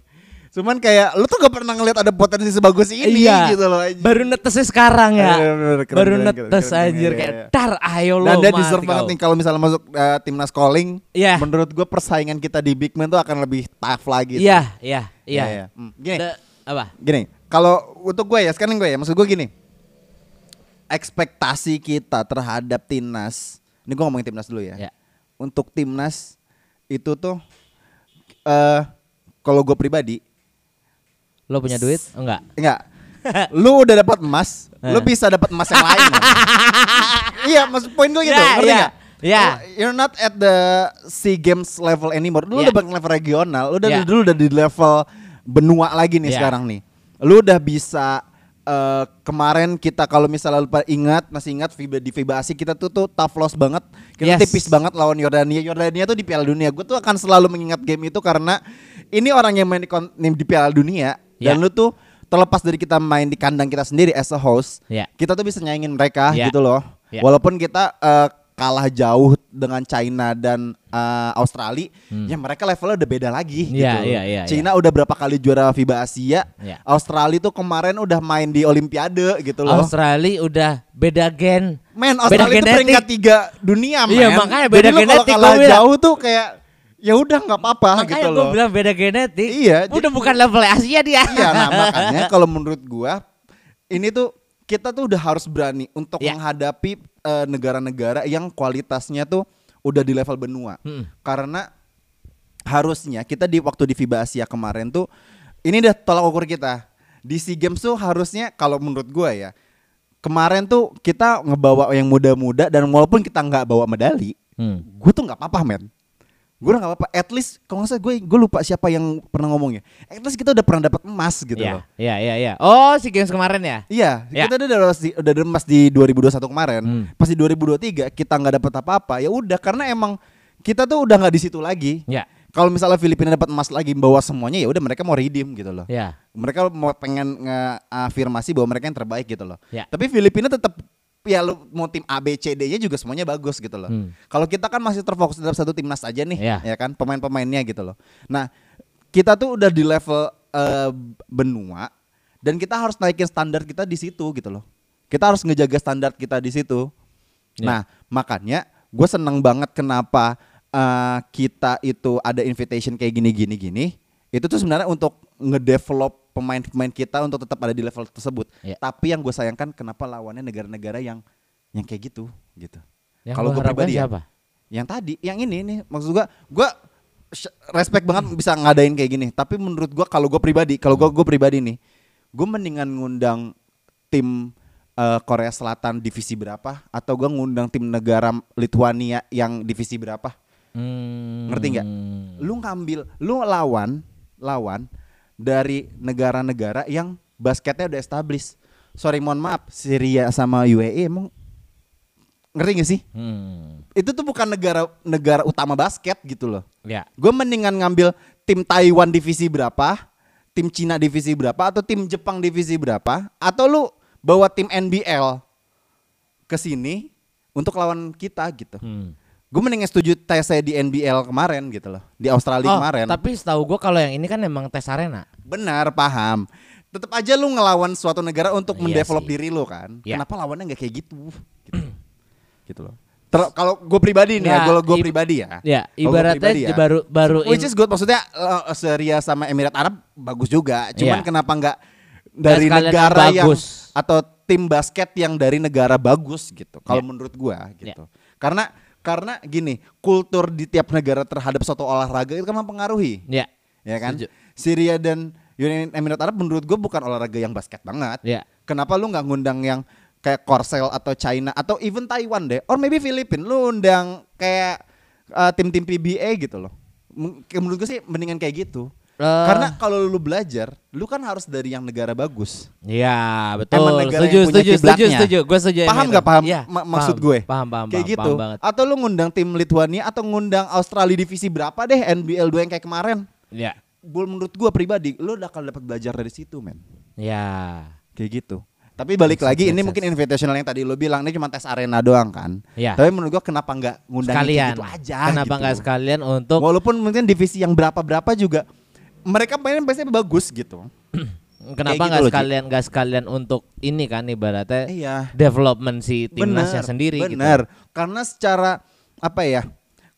Cuman kayak lu tuh gak pernah ngeliat ada potensi sebagus ini iya gitu loh. anjing. baru netesnya sekarang ya Iya, bener, keren, baru keren, netes keren, keren, anjir iya, kayak iya. tar ayo lo Dan dia deserve banget kau." nih kalau misalnya masuk eh, timnas calling. Iya. Menurut gue persaingan kita di Big Man tuh akan lebih tough lagi. iya iya iya Iya, iya. Hmm, Gini, The- apa gini. Kalau untuk gue ya sekarang gue ya maksud gue gini. Ekspektasi kita terhadap timnas. Ini gue ngomongin timnas dulu ya. Ya. Untuk timnas itu tuh eh kalau gue pribadi lo punya duit enggak enggak lu udah dapat emas, lu Eh. bisa dapat emas yang lain. Iya, maksud poin gue gitu, Ya, ngerti ya, ya. Lu- You're not at the SEA Games level anymore. Lu Ya. udah level regional, lu udah Ya. dulu udah di level benua lagi nih Ya. sekarang nih. Lu udah bisa eh, kemarin kita kalau misalnya lu pada ingat masih ingat FIBA di FIBA Asia kita tuh tuh tough loss banget. Kita Yes. tipis banget lawan Yordania. Yordania tuh di Piala Dunia. Gue tuh akan selalu mengingat game itu karena ini orang yang main di, di Piala Dunia dan Ya. lu tuh terlepas dari kita main di kandang kita sendiri as a host, Ya. kita tuh bisa nyaingin mereka Ya. gitu loh. Ya. Walaupun kita eh, kalah jauh dengan China dan eh, Australia, ya mereka levelnya udah beda lagi Hmm. Iya, gitu. iya, iya, China udah berapa kali juara FIBA Asia, Ya. Australia tuh kemarin udah main di Olimpiade gitu loh. Australia udah beda gen Men, beda Australia itu peringkat tiga dunia, men. Iya, makanya Jadi beda kalau genetik, kalah gua bilang. jauh tuh kayak ya udah nggak apa-apa makanya gitu loh. bilang beda genetik Iya, udah jadi- bukan level Asia dia Iya, nah makanya kalau menurut gua ini tuh kita tuh udah harus berani untuk Ya. menghadapi eh, negara-negara yang kualitasnya tuh udah di level benua. Hmm. Karena harusnya kita di waktu di FIBA Asia kemarin tuh ini udah tolak ukur kita. Di SEA Games tuh harusnya kalau menurut gua ya kemarin tuh kita ngebawa yang muda-muda dan walaupun kita nggak bawa medali, Hmm. gue tuh nggak apa-apa men gue udah nggak apa-apa at least kalau nggak salah gue gue lupa siapa yang pernah ngomongnya at least kita udah pernah dapat emas gitu Iya, loh iya, iya, iya. Oh, si games kemarin ya? iya Ya. kita udah udah, udah emas di 2021 kemarin Hmm. pas di 2023 kita nggak dapat apa-apa ya udah karena emang kita tuh udah nggak di situ lagi Ya. kalau misalnya Filipina dapat emas lagi bawa semuanya ya udah mereka mau redeem gitu loh Ya. mereka mau pengen ngafirmasi bahwa mereka yang terbaik gitu loh. Ya. Tapi Filipina tetap ya lu mau tim A B C D-nya juga semuanya bagus gitu loh. Hmm. Kalau kita kan masih terfokus dalam satu timnas aja nih, Ya. ya kan pemain-pemainnya gitu loh. Nah, kita tuh udah di level eh, benua dan kita harus naikin standar kita di situ gitu loh. Kita harus ngejaga standar kita di situ. Ya. Nah, makanya gue seneng banget kenapa eh, kita itu ada invitation kayak gini-gini gini. Itu tuh sebenarnya untuk ngedevelop pemain-pemain kita untuk tetap ada di level tersebut. Ya. Tapi yang gue sayangkan kenapa lawannya negara-negara yang yang kayak gitu gitu. Kalau gue pribadi ya, siapa? yang tadi, yang ini nih maksud gua gua sh- respect banget bisa ngadain kayak gini. Tapi menurut gua kalau gua pribadi, kalau gua gua pribadi nih, gua mendingan ngundang tim eh, Korea Selatan divisi berapa atau gua ngundang tim negara Lithuania yang divisi berapa? Hmm. Ngerti nggak? Lu ngambil, lu lawan, lawan dari negara-negara yang basketnya udah established. Sorry mohon maaf, Syria sama UAE emang ngerti gak sih? Hmm. Itu tuh bukan negara negara utama basket gitu loh. Ya. Gue mendingan ngambil tim Taiwan divisi berapa, tim Cina divisi berapa, atau tim Jepang divisi berapa, atau lu bawa tim NBL ke sini untuk lawan kita gitu. Hmm. Gue mendingan setuju tes saya di NBL kemarin gitu loh, di Australia Oh, kemarin. tapi setahu gua kalau yang ini kan emang tes arena. Benar, paham. Tetap aja lu ngelawan suatu negara untuk Iya mendevelop diri lu kan. Iya. Kenapa lawannya nggak kayak gitu? Gitu, gitu loh. Kalau gue pribadi nih ya, Ya, gue gue i- pribadi ya. Ya, Kalau ibaratnya pribadi ya. baru baru Which is good maksudnya uh, Syria sama Emirat Arab bagus juga. Cuman Iya. kenapa nggak dari yang negara yang, bagus. atau tim basket yang dari negara bagus gitu. Kalau Ya. menurut gua gitu. Karena karena gini, kultur di tiap negara terhadap suatu olahraga itu kan mempengaruhi. Ya. Ya kan? Setuju. Syria dan Uni Emirat Arab menurut gue bukan olahraga yang basket banget. Ya. Kenapa lu nggak ngundang yang kayak Korsel atau China atau even Taiwan deh, or maybe Filipina, lu undang kayak uh, tim-tim PBA gitu loh. Menurut gue sih mendingan kayak gitu. Eh. Karena kalau lu belajar, lu kan harus dari yang negara bagus. Iya betul. Emang negara setuju, yang punya setuju, setuju, setuju. Gue setuju. Paham nggak paham Iya, ma- maksud paham, gue? Paham, paham, kayak paham, gitu. paham banget. Atau lu ngundang tim Lithuania atau ngundang Australia divisi berapa deh NBL 2 yang kayak kemarin. Ya. Gua menurut gua pribadi, lu udah akan dapat belajar dari situ, men. Ya. Kayak gitu. Tapi balik Makes lagi ini makes mungkin invitational yang tadi lo bilang ini cuma tes arena doang kan. Iya. Tapi menurut gua kenapa nggak ngundang Sekalian. gitu aja Kenapa gitu. nggak sekalian untuk Walaupun mungkin divisi yang berapa-berapa juga mereka main biasanya bagus gitu. Kenapa gitu nggak sekalian nggak sekalian untuk ini kan ibaratnya Iya. development si timnasnya Bener, sendiri gitu. bener. Karena secara apa ya?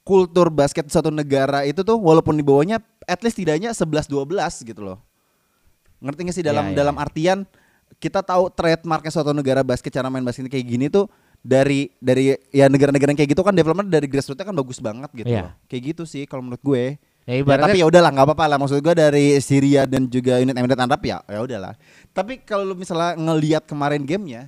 Kultur basket suatu negara itu tuh walaupun di bawahnya at least tidaknya 11 12 gitu loh. Ngerti gak sih dalam Iya, iya, dalam iya. artian kita tahu trademarknya suatu negara basket cara main basket kayak gini tuh dari dari ya negara-negara yang kayak gitu kan development dari grassrootsnya kan bagus banget gitu Iya. loh. Kayak gitu sih kalau menurut gue. Ya, Ya, tapi ya udahlah nggak apa-apa lah maksud gue dari Syria dan juga unit Emirat Arab ya ya udahlah. Tapi kalau lu misalnya ngelihat kemarin gamenya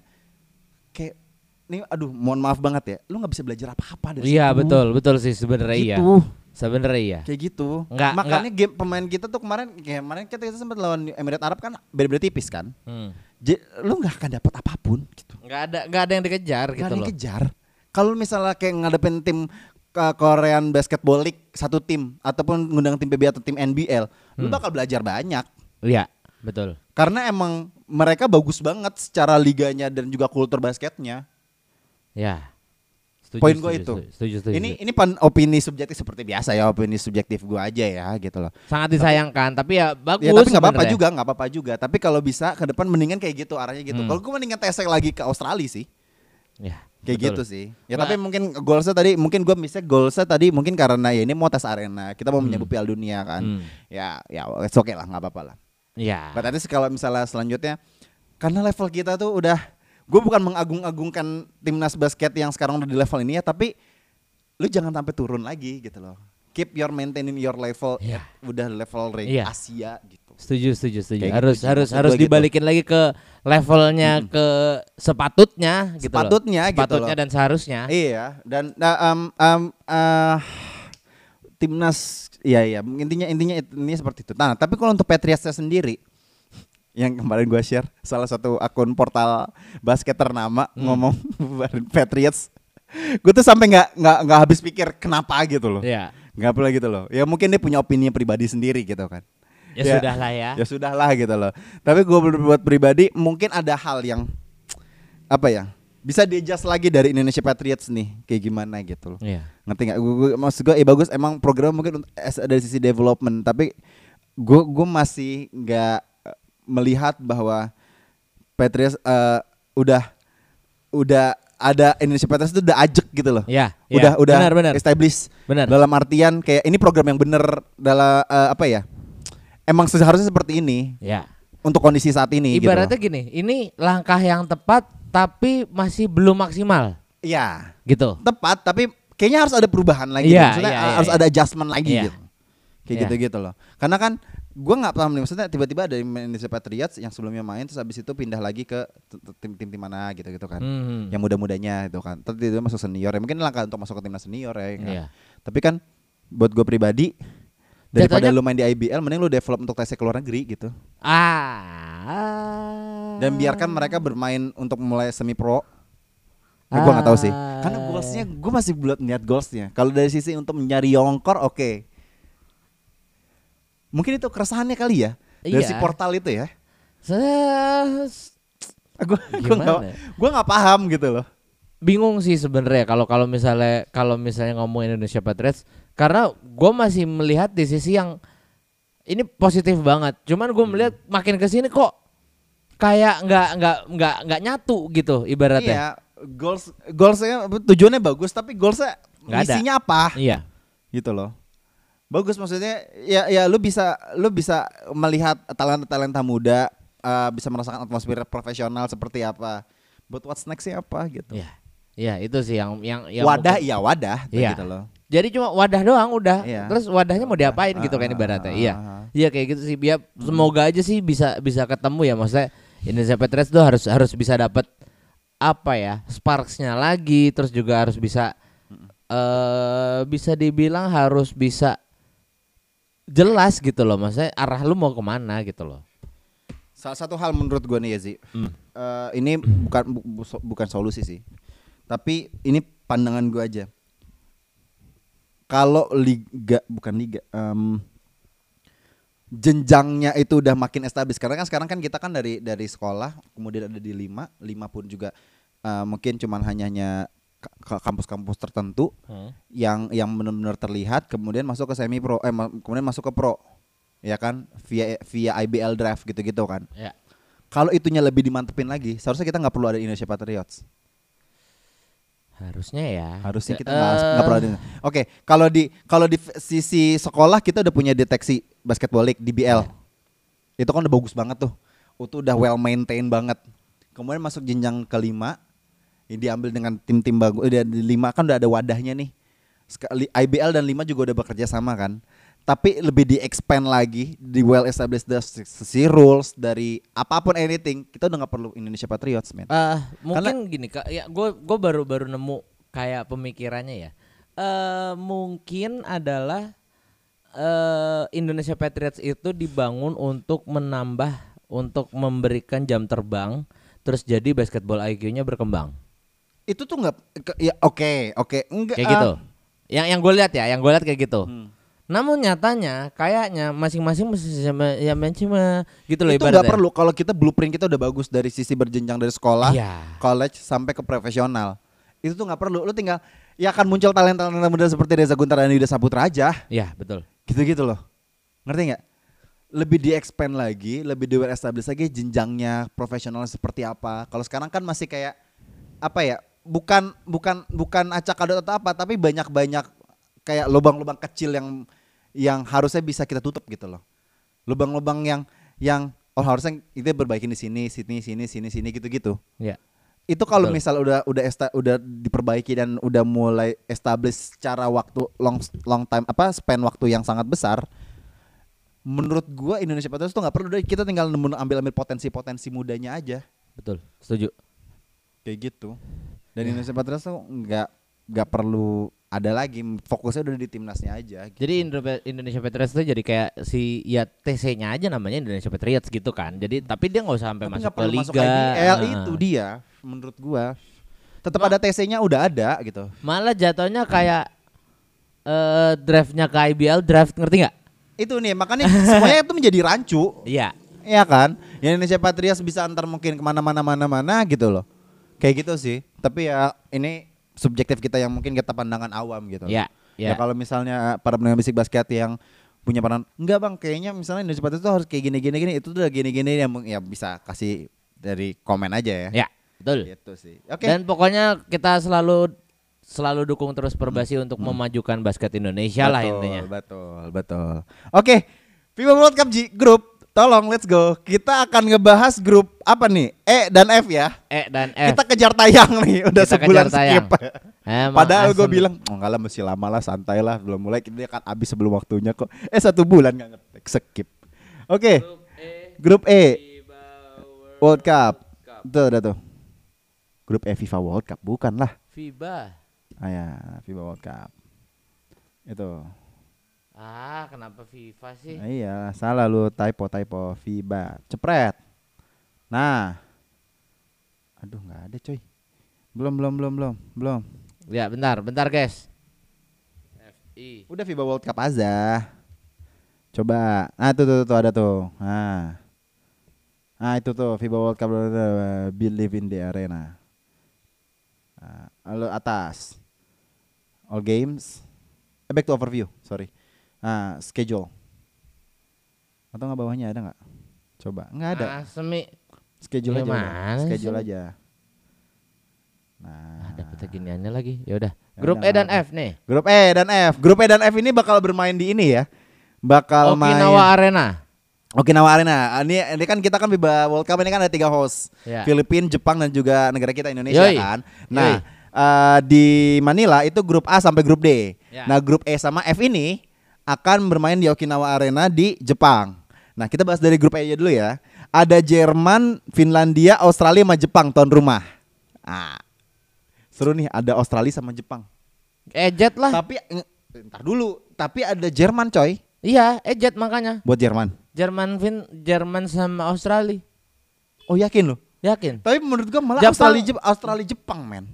kayak nih aduh mohon maaf banget ya lu nggak bisa belajar apa-apa dari Iya situ. betul betul sih sebenarnya iya. Gitu. Sebenarnya iya. Kayak gitu. Nggak- Makanya game pemain kita tuh kemarin kayak kemarin kita, kita sempat lawan Emirat Arab kan beda-beda tipis kan. Hmm. J- lu nggak akan dapat apa pun gitu. Nggak ada nggak ada yang dikejar Nggak gitu ada yang loh. kejar. Kalau misalnya kayak ngadepin tim ke Korean Basketball League satu tim ataupun ngundang tim PB atau tim NBL, lu Hmm. bakal belajar banyak. Iya betul. Karena emang mereka bagus banget secara liganya dan juga kultur basketnya. Ya. Setuju, Poin gue itu. Setuju, setuju, setuju. Ini ini pan opini subjektif seperti biasa ya, opini subjektif gue aja ya gitu loh. sangat disayangkan tapi ya bagus. Ya tapi nggak apa-apa juga, nggak apa-apa juga. Tapi kalau bisa ke depan mendingan kayak gitu arahnya gitu. Hmm. Kalau gue mendingan tesek lagi ke Australia sih. Ya. Kayak betul. gitu sih. Ya Nggak- tapi mungkin goalsnya tadi mungkin gue misalnya goalsnya tadi mungkin karena ya ini mau tes arena. Kita mau menyambut Piala Dunia kan. Hmm. Ya ya it's okay lah nggak apa-apa lah. Iya. But nanti kalau misalnya selanjutnya karena level kita tuh udah gue bukan mengagung-agungkan timnas basket yang sekarang udah di level ini ya tapi lu jangan sampai turun lagi gitu loh. Keep your maintaining your level at udah level rank Iya. Asia gitu. Setuju, setuju, setuju. Kayak harus gitu harus harus gitu. dibalikin lagi ke levelnya ke sepatutnya gitu loh. Sepatutnya gitu Sepatutnya loh. dan seharusnya. Iya dan nah, um, um, uh, timnas ya ya intinya intinya ini seperti itu. Nah tapi kalau untuk Patriotsnya sendiri yang kemarin gua share salah satu akun portal basket ternama Hmm. ngomong Patriots, gue tuh sampai nggak nggak nggak habis pikir kenapa gitu loh. Iya. Nggak pula gitu loh. Ya mungkin dia punya opini pribadi sendiri gitu kan. Ya, sudah lah ya. Ya sudah lah gitu loh. Tapi gue buat pribadi mungkin ada hal yang apa ya bisa di-adjust lagi dari Indonesia Patriots nih kayak gimana gitu loh. Iya. Ngerti nggak? Gue, gue maksud gue, eh bagus emang program mungkin as- dari sisi development, tapi gue gue masih nggak eh, melihat bahwa Patriots eh, udah udah ada Indonesia Patriots itu udah ajek gitu loh. Iya, iya. Udah udah Benar, benar. establish. Benar. Dalam artian kayak ini program yang bener dalam eh, apa ya? Emang seharusnya seperti ini Ya. untuk kondisi saat ini. Ibaratnya gitu gini, ini langkah yang tepat tapi masih belum maksimal. Iya, gitu. tepat. Tapi kayaknya harus ada perubahan lagi. Iya, Maksudnya iya, iya, harus iya. ada adjustment lagi Iya. gitu. Kayak Iya. gitu-gitu loh. Karena kan gue nggak paham nih maksudnya tiba-tiba ada Indonesia Patriots yang sebelumnya main terus habis itu pindah lagi ke tim-tim tim mana gitu-gitu kan. Hmm. Yang muda-mudanya itu kan. Terus dia masuk senior ya. Mungkin langkah untuk masuk ke timnas senior ya. kan? Iya. Tapi kan buat gue pribadi daripada Jatuhnya- lu main di IBL mending lu develop untuk tesnya ke luar negeri gitu. Ah. Dan biarkan mereka bermain untuk mulai semi pro. Ya, gue nggak tahu sih. Ah. Karena goalsnya gue masih belum lihat goalsnya. Kalau dari sisi untuk mencari yongkor oke. Mungkin itu keresahannya kali ya dari Iya. si portal itu ya. Gue gue gue nggak paham gitu loh. bingung sih sebenarnya kalau kalau misalnya kalau misalnya ngomong Indonesia Patriots karena gue masih melihat di sisi yang ini positif banget cuman gue melihat makin ke sini kok kayak nggak nggak nggak nggak nyatu gitu ibaratnya Iya, goals goalsnya tujuannya bagus tapi goalsnya Nggak ada. misinya apa? iya Gitu loh. Bagus maksudnya ya ya lu bisa lu bisa melihat talenta-talenta muda eh, bisa merasakan atmosfer profesional seperti apa. But what's next sih apa gitu. Iya. Iya, itu sih yang yang yang wadah mungkin- iya wadah Iya. gitu loh. Jadi cuma wadah doang udah. Iya. Terus wadahnya mau diapain gitu kan Ah, ibaratnya. ah, Iya. ah, ah. Iya kayak gitu sih. Biar semoga aja sih bisa bisa ketemu ya maksudnya Indonesia Patriots tuh harus harus bisa dapat apa ya? Sparksnya lagi terus juga harus bisa eh bisa dibilang harus bisa jelas gitu loh maksudnya arah lu mau ke mana gitu loh. Salah satu hal menurut gua nih ya Zi, Hmm. eh, ini bukan bu- bu- bukan solusi sih, tapi ini pandangan gua aja. Kalau liga bukan liga, em, jenjangnya itu udah makin establis karena kan sekarang kan kita kan dari dari sekolah kemudian ada di lima lima pun juga eh, mungkin cuman hanya hanya ka- ka- kampus-kampus tertentu yang yang benar-benar terlihat kemudian masuk ke semi pro eh ma- kemudian masuk ke pro ya kan? Via via IBL draft gitu-gitu kan. Ya. kalau itunya lebih dimantepin lagi seharusnya kita nggak perlu ada Indonesia Patriots Harusnya ya. harusnya kita nggak ada oke kalau di kalau di sisi sekolah kita udah punya deteksi basketball league DBL itu kan udah bagus banget tuh. Itu udah well maintained banget. Kemudian masuk jenjang kelima ini diambil dengan tim-tim bagus udah di lima kan udah ada wadahnya nih. IBL dan lima juga udah bekerja sama kan tapi lebih di expand lagi di well established the sisi rules dari apa pun anything kita udah nggak perlu Indonesia Patriots man Eh, mungkin gini kak, ya gue gue baru baru nemu kayak pemikirannya ya. Eh mungkin adalah eh Indonesia Patriots itu dibangun untuk menambah, untuk memberikan jam terbang, terus jadi basketball IQ-nya berkembang, itu tuh nggak ya oke oke enggak kayak ah, gitu. Yang yang gue lihat ya, yang gue lihat kayak gitu. Hmm. Namun nyatanya kayaknya masing-masing mesti sama ya cuma gitu loh itu ibaratnya. perlu. Kalau kita blueprint kita udah bagus dari sisi berjenjang dari sekolah Iya. college sampai ke profesional. Itu tuh nggak perlu. Lu tinggal ya akan muncul talenta talenta muda seperti Reza Guntara dan Yuda Saputra aja. Iya betul. gitu gitu loh. Ngerti nggak? Lebih di expand lagi lebih di well established lagi jenjangnya profesional seperti apa. Kalau sekarang kan masih kayak apa ya bukan bukan bukan acak adut atau apa tapi banyak banyak kayak lubang-lubang kecil yang yang harusnya bisa kita tutup gitu loh. Lubang-lubang yang yang oh harusnya itu berbaikin di sini sini sini sini sini gitu gitu Iya. itu kalau misal udah udah esta- udah diperbaiki dan udah mulai establish secara waktu long long time apa span waktu yang sangat besar menurut gua Indonesia Patriots tuh nggak perlu deh. Kita tinggal nemu ambil ambil potensi potensi mudanya aja. Betul. Setuju. kayak gitu. Dan Indonesia Patriots tuh nggak nggak perlu ada lagi fokusnya udah di timnasnya aja gitu. Jadi Indo- Indonesia Patriots itu jadi kayak si ya TC-nya aja namanya Indonesia Patriots gitu kan. Jadi tapi dia nggak usah sampai Tapi masuk ke liga. masuk IBL Ah. itu dia menurut gua tetap ada TC-nya udah ada gitu Malah jatuhnya kayak eh draftnya ke IBL draft ngerti nggak? itu nih makanya semuanya itu menjadi rancu Iya. Iya kan? Yang Indonesia Patriots bisa antar mungkin ke mana-mana mana-mana gitu loh. Kayak gitu sih. Tapi ya ini subjektif kita yang mungkin kita pandangan awam gitu. Iya, Ya iya. kalau misalnya para pendengar bisik basket yang punya pandangan enggak bang kayaknya misalnya Indonesia Patriots itu harus kayak gini gini gini itu tuh udah gini gini yang ya bisa kasih dari komen aja ya. Ya, betul. Gitu sih. Oke. Dan pokoknya kita selalu selalu dukung terus Perbasi untuk memajukan basket Indonesia lah Betul, intinya. Betul, betul. Oke, FIBA World Cup G grup, tolong let's go. Kita akan ngebahas grup apa nih? E dan F ya. E dan F. Kita kejar tayang nih, udah Kita sebulan skip. Emang Padahal gue bilang, oh enggak lah masih lama lah, santai lah, belum mulai. Dia akan habis sebelum waktunya kok. Eh satu bulan nggak ngetek, skip. Oke, grup E, World Cup. Tuh, udah tuh. Grup E FIFA World Cup, bukan lah. FIBA. Ah ya, FIFA World Cup. Itu. Ah, kenapa FIFA sih? Nah, iya, salah lu typo typo FIBA. Cepret. Nah. Aduh, nggak ada, coy. Belum, belum, belum, belum, belum. Ya, bentar, bentar, guys. FI. Udah FIBA World Cup aja. Coba. Nah, tuh, tuh, tuh, ada tuh. Nah. Nah, itu tuh FIBA World Cup Believe in the Arena. Nah, lalu atas. All games. Eh, back to overview, sorry. Nah, schedule. Atau nggak bawahnya ada nggak? Coba. Nggak ada. Ah, semi. Schedule aja. udah. Gimana Schedule sih? aja. Nah, Ada peta giniannya lagi. Ya udah. Ya Grup E dan F nih. Grup E dan F. Grup E dan F ini bakal bermain di ini ya. Bakal main Okinawa Arena. Okinawa Arena. Ah, Ini ini kan kita kan FIBA World Cup ini kan ada tiga host. Ya. Filipina, Jepang dan juga negara kita Indonesia Yoi. kan. Nah, eh, di Manila itu grup A sampai grup D. Ya. Nah, grup E sama F ini akan bermain di Okinawa Arena di Jepang. Nah, kita bahas dari grup E aja dulu ya. Ada Jerman, Finlandia, Australia sama Jepang tuan rumah. Ah. Seru nih ada Australia sama Jepang. Ejet lah. Tapi ntar dulu, tapi ada Jerman coy Iya, ejet makanya. buat Jerman. Jerman Fin, Jerman sama Australia. Oh, yakin lo? Yakin? Tapi menurut gua malah Jepang- Australia Jep- Australia Jepang men.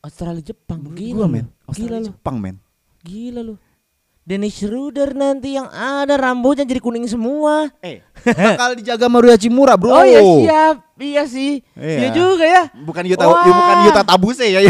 Australia Jepang. Menurut Gila gua, men. Australia. Jepang men. Gila lu. Dennis Schroeder nanti yang ada rambutnya jadi kuning semua. Eh, bakal dijaga Mario Hachimura, Bro. Oh iya siap. Iya sih. Iya. Iya juga ya. Bukan Yuta Wah. ya, bukan Yuta Tabuse ya.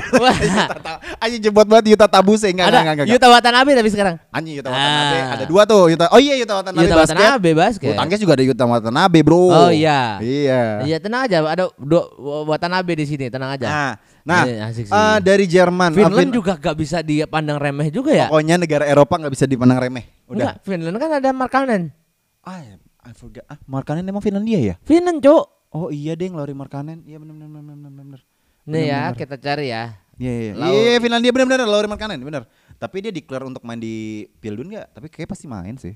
Anjing jebot banget Yuta Tabuse enggak ada enggak enggak. enggak. Yuta Watanabe tapi sekarang. Anjing Yuta Watanabe Ah. ada dua tuh Yuta. Oh iya Yuta Watanabe Yuta basket. Watanabe basket. Bulu tangkis juga ada Yuta Watanabe, Bro. Oh iya. Iya. Iya tenang aja. Ada dua Watanabe di sini. Tenang aja. Nah, nah Iya, asik sih. eh, dari Jerman, Finland eh, Fin- juga gak bisa dipandang remeh juga ya. pokoknya negara Eropa nggak bisa dipandang remeh. Enggak, Udah. Finland kan ada Markkanen. Ah, I forgot. Ah, Markkanen emang Finlandia ya? Finland, Cuk. Oh iya deh, Lauri Markkanen. Iya benar benar benar benar benar. Nih ya, Benar-benar. kita cari ya. Iya iya. Iya Finlandia benar benar Lauri Markkanen benar. Tapi dia declare untuk main di Pildun nggak? Tapi kayak pasti main sih.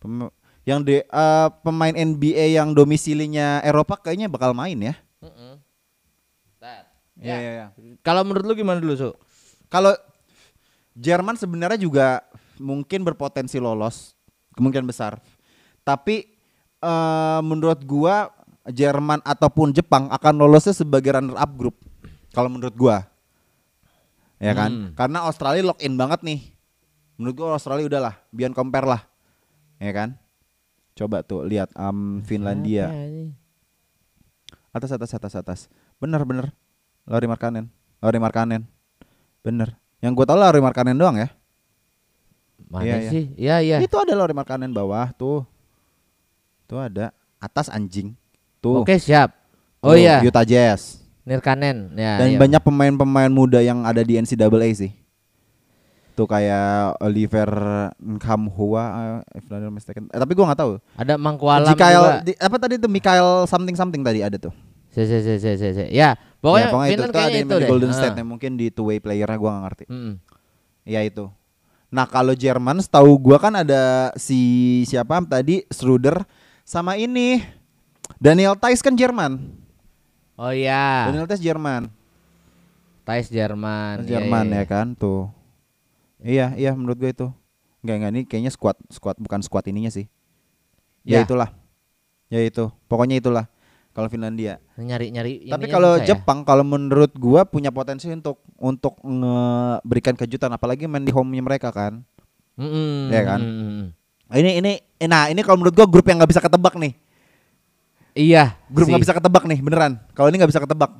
Pem- yang de, eh, pemain NBA yang domisilinya Eropa kayaknya bakal main ya. Iya iya iya. Kalau menurut lu gimana dulu, Su? Kalau Jerman sebenarnya juga mungkin berpotensi lolos, kemungkinan besar. Tapi eh, menurut gua Jerman ataupun Jepang akan lolosnya sebagai runner up grup. Kalau menurut gua. Ya kan? Hmm. Karena Australia lock in banget nih. Menurut gua Australia udahlah, beyond compare lah. Ya kan? Coba tuh lihat um, Finlandia. Atas atas atas atas. Bener bener. Lauri Markkanen. Lauri Markkanen. Bener. Yang gue tau Lauri Markkanen doang ya. Mana Iya, iya. sih? Iya, iya. Itu ada Lauri Markkanen bawah tuh. Tuh ada. Atas anjing. Tuh. Oke, siap. Oh Tuh, iya, Utah Jazz. Nirkanen. Ya, Dan iya. banyak pemain-pemain muda yang ada di NCAA sih. Tuh kayak Oliver Nkamhua eh, if not mistaken. Eh, tapi gua nggak tahu. ada Mangkualam Mikael juga. di- apa tadi tuh Mikael something something tadi ada tuh. Si, si, si, si, si, si. Ya, pokoknya, Ya, pokoknya Finland itu, kayaknya itu di deh. Golden Ah. State yang mungkin di two way playernya gua nggak ngerti. Mm-mm. Ya itu. Nah kalau Jerman setahu gua kan ada si siapa tadi Schroeder sama ini Daniel Tice kan Jerman. Oh iya, Daniel Tice Jerman. Thais Jerman. Iya, Jerman iya, ya kan tuh. Iya iya menurut gue itu. Enggak enggak ini kayaknya squad squad bukan squad ininya sih. Ya, Ya. itulah. Ya itu. Pokoknya itulah kalau Finlandia. Nyari-nyari Tapi kalau ya? Jepang kalau menurut gua punya potensi untuk untuk ngeberikan kejutan apalagi main di home-nya mereka kan. Mm-mm, Iya kan? mm-mm. Ini ini eh, nah ini kalau menurut gua grup yang nggak bisa ketebak nih. Iya. Grup nggak bisa ketebak nih beneran. Kalau ini nggak bisa ketebak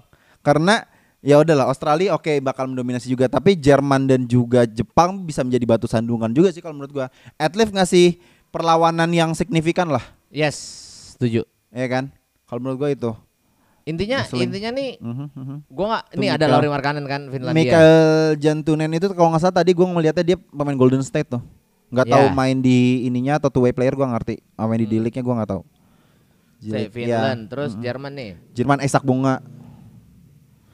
karena ya udahlah Australia oke bakal mendominasi juga tapi Jerman dan juga Jepang bisa menjadi batu sandungan juga sih kalau menurut gua. At least ngasih perlawanan yang signifikan lah, Yes, setuju. ya kan? Kalau menurut gua itu. Intinya Ngeselin. intinya nih Mhm, mhm. gua nggak ini ada Lauri Markkanen kan Finlandia. Michael Jantunen itu kalau nggak salah tadi gua ngeliatnya dia pemain Golden State tuh. Nggak tahu Ya. Hmm. main di ininya atau two way player gua ngerti. Main di D-League-nya gua nggak tahu. Jadi, Finland, ya. terus Jerman nih. Jerman Isak Bunga,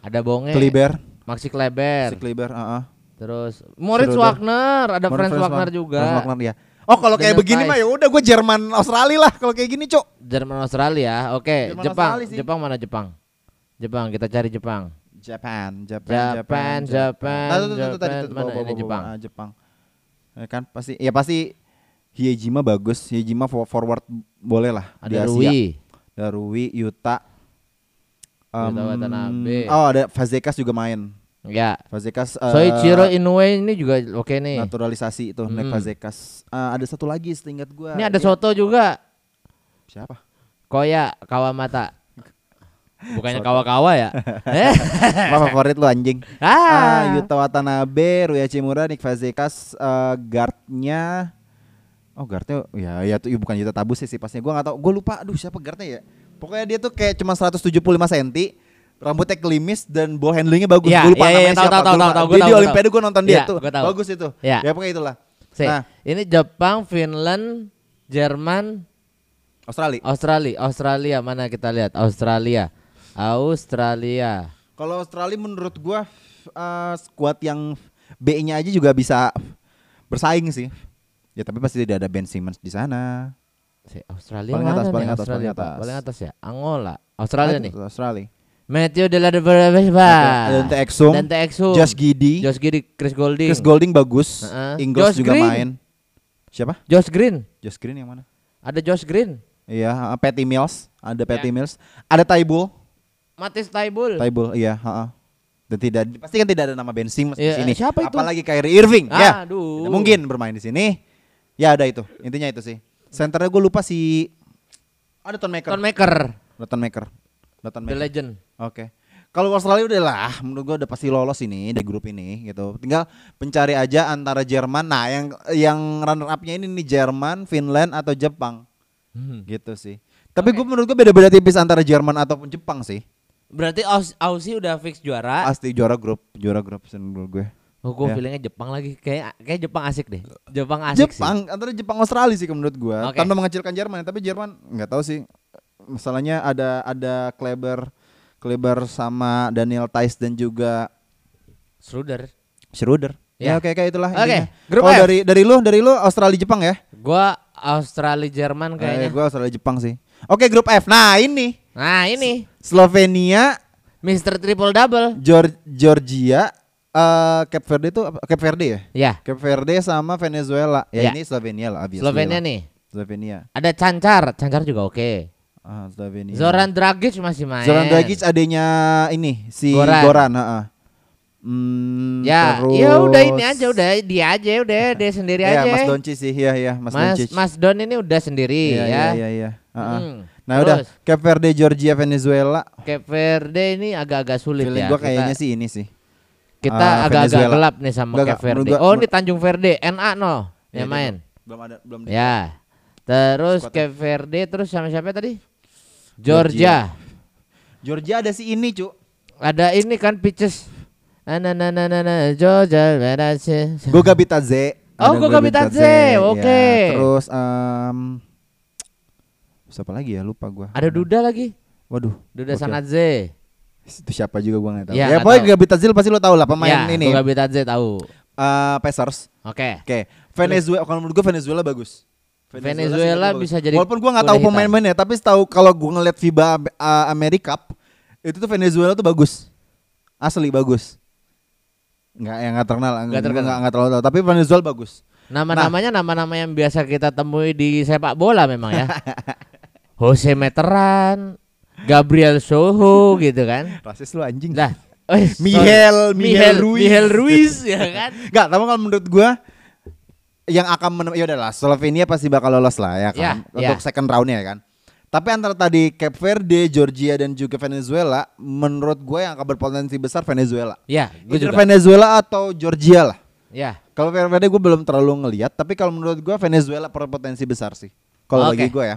Ada Bonge, Kliber, Maxi Kleber, si Kliber, heeh. terus Moritz Schroeder. Wagner, ada Franz Wagner Wag- juga. Franz Wagner ya. Oh kalau kayak begini mah ya udah gue Jerman Australia lah kalau kayak gini cok. Jerman Australia. Oke, Jerman Jepang. Australia sih. Jepang mana Jepang? Jepang, kita cari Jepang. Japan, Japan, Japan, Nah, tuh, tuh, tuh, tadi Japan. tuh, Mana bawa, bawa, ini bawa, Jepang? ah, Jepang. Ya kan pasti ya pasti Hiejima bagus. Hiejima for- forward boleh lah di Ada Asia. Rui. Ada Rui, Yuta. Yuta Watanabe. Oh ada Fazekas juga main. Ya. Fazekas eh, Soichiro Inoue ini juga oke nih. naturalisasi itu naik Mm. Fazekas. Eh, ada satu lagi setingkat gua. Ini ada Dia- Soto juga. Siapa? Koya Kawamata. Bukannya kawa-kawa ya? eh? Apa favorit lu anjing? Ah. Ah, Yuta Watanabe, Rui Hachimura, Nick Fazekas, eh, guardnya Oh guardnya ya ya tuh bukan Yuta Tabus sih pasnya gue nggak tahu gue lupa aduh siapa guardnya ya pokoknya dia tuh kayak cuma 175 cm rambutnya kelimis dan ball handlingnya bagus Ya, gue lupa ya, ya, namanya tahu, siapa tahu, gua tahu, tahu, gua dia tahu, di Olimpiade tahu. gue nonton dia Ya, tuh tahu. bagus itu Ya. ya pokoknya itulah Si, nah ini Jepang, Finland, Jerman, Australia. Australia, Australia mana kita lihat? Australia. Australia. Kalau Australia menurut gua eh, skuad yang B-nya aja juga bisa bersaing sih. Ya tapi pasti tidak ada Ben Simmons di sana. Si Australia Paling atas, paling atas, Australia, paling atas. Paling atas ya. Angola. Australia nih. Australia. Matthew de la Berba. Dante Exum, Dante Exum. Josh Giddy, Josh Giddy, Chris Golding. Chris Golding bagus. Heeh. Ingles Josh juga Green. main. Siapa? Josh Green. Josh Green yang mana? Ada Josh Green. Iya, uh, Patty Mills, ada Patty Ya. Mills. Ada Taibul, Matis Taibul. Taibul, iya, heeh. Dan tidak pasti kan tidak ada nama Ben Simmons di Iya, sini. siapa itu? Apalagi Kyrie Irving, ya. Aduh. Tidak mungkin bermain di sini. Ya ada itu. Intinya itu sih. Centernya gue lupa si ada Ton Maker. Ton Maker. Ton Maker. Ton The Maker. Legend. Oke. Kalau Australia udah lah, menurut gua udah pasti lolos ini dari grup ini gitu. Tinggal pencari aja antara Jerman. Nah, yang yang runner up-nya ini nih Jerman, Finland atau Jepang. Hmm. Gitu sih. Tapi gue menurut gue beda-beda tipis antara Jerman ataupun Jepang sih. Berarti Aus Aussie udah fix juara. Pasti juara grup, juara grup menurut gue. Oh, gue Ya. feelingnya Jepang lagi. Kayak kayak Jepang asik deh. Jepang asik Jepang antara Jepang Australia sih menurut gua. Oke. Tanpa mengecilkan Jerman, tapi Jerman nggak tahu sih. Masalahnya ada ada Kleber Kleber sama Daniel Tice dan juga sih. Schroeder. Schroeder. Ya. Ya, oke kayak itulah Oke, intinya. grup Oh, F. dari dari lu, dari lu Australia Jepang ya? Gua Australia Jerman kayaknya. Eh, gua Australia Jepang sih. Oke, grup F. Nah, ini Nah, ini Slovenia, Mr. Triple Double. Geor- Georgia, eh Cape Verde itu? Cape Verde ya? Ya, Cape Verde sama Venezuela. Ya, Ya. ini Slovenia lah obviously Slovenia lah. nih. Slovenia. Ada Cancar, Cancar juga oke. Ah, Slovenia. Zoran Dragic masih main. Zoran Dragic adanya ini si Goran. Goran, heeh. Hmm, Ya, terus- ya udah ini aja, udah dia aja, udah dia sendiri Ya, aja. Mas Donci sih, ya ya, Mas, Mas, Doncic. Mas Don ini udah sendiri Iya, ya. iya, iya, iya. Heeh. Hmm. Nah, udah Terus, Cape Verde, Georgia, Venezuela. Cape Verde ini agak-agak sulit Feeling ya. gua kayaknya kita, sih ini sih. Kita ah, agak-agak gelap nih sama Cape menurut Verde. gua- oh, ini Tanjung Verde, NA no Ya, yang dia main. belum- ada belum Ya. Terus Squadnya. Cape Verde terus sama siapa tadi? Georgia. Georgia ada si ini, Cuk. Ada ini kan pitches. Nah, nah, nah, nah, nah, Georgia. sih? Goga Bitadze. Oh, Goga Bitadze, oke. Ya, terus em siapa lagi ya? Lupa gua. Ada Duda lagi. Waduh. Duda gokil. Sanadze. Itu siapa juga gua enggak tahu. Ya, Ya, nggak pokoknya. Goga Bitadze pasti lo tahu lah pemain ya, ini. Goga Bitadze tahu. Eh, Pacers. Oke. Oke, Venezuela kalau menurut gue Venezuela bagus. Venezuela sih bisa bagus. jadi Walaupun gua nggak tahu pemain-pemainnya, tapi tahu kalau gua ngeliat FIBA uh, America Cup, itu tuh Venezuela tuh bagus. Asli bagus. Nggak yang nggak terkenal, Nggak terkenal. nggak nggak terlalu tahu, tapi Venezuela bagus. Nama-namanya nama-nama yang biasa kita temui di sepak bola memang ya. Jose Meteran, Gabriel Soho gitu kan. Rasis lu anjing. Lah. Miguel, Miguel Miguel Ruiz. Miguel Ruiz ya kan. Nggak, tapi kalau menurut gua yang akan menem ya udahlah Slovenia pasti bakal lolos lah ya kan Ya, untuk ya. second roundnya ya kan. Tapi antara tadi Cape Verde, Georgia dan juga Venezuela, menurut gue yang akan berpotensi besar Venezuela. Ya, gue Either juga. Venezuela atau Georgia lah. Ya. Kalau Cape Verde gue belum terlalu ngelihat, tapi kalau menurut gue Venezuela berpotensi besar sih. Kalau Oke. bagi gue ya.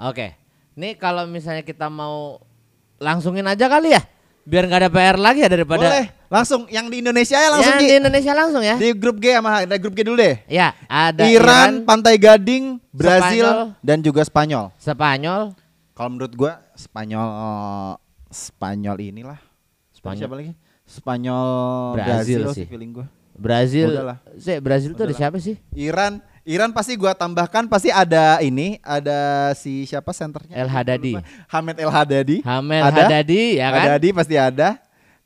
Oke. Nih kalau misalnya kita mau langsungin aja kali ya. Biar nggak ada PR lagi ya daripada Boleh, langsung yang di Indonesia ya langsung Yang di Indonesia langsung ya. Di grup G sama dari grup G dulu deh. Ya, ada Iran, Pantai Gading, Brazil Spanyol. dan juga Spanyol. Spanyol, Kalau menurut gua Spanyol Spanyol inilah. Spanyol. Siapa lagi? Spanyol Brazil Brazil, sih. sih feeling gua. Brazil. Sih, Brazil tuh ada siapa sih? Iran, Iran pasti gua tambahkan pasti ada ini, ada si siapa senternya? El Hadadi. Hamed El Hadadi. Hamel Ada. Hadadi ya kan? Hadadi pasti ada.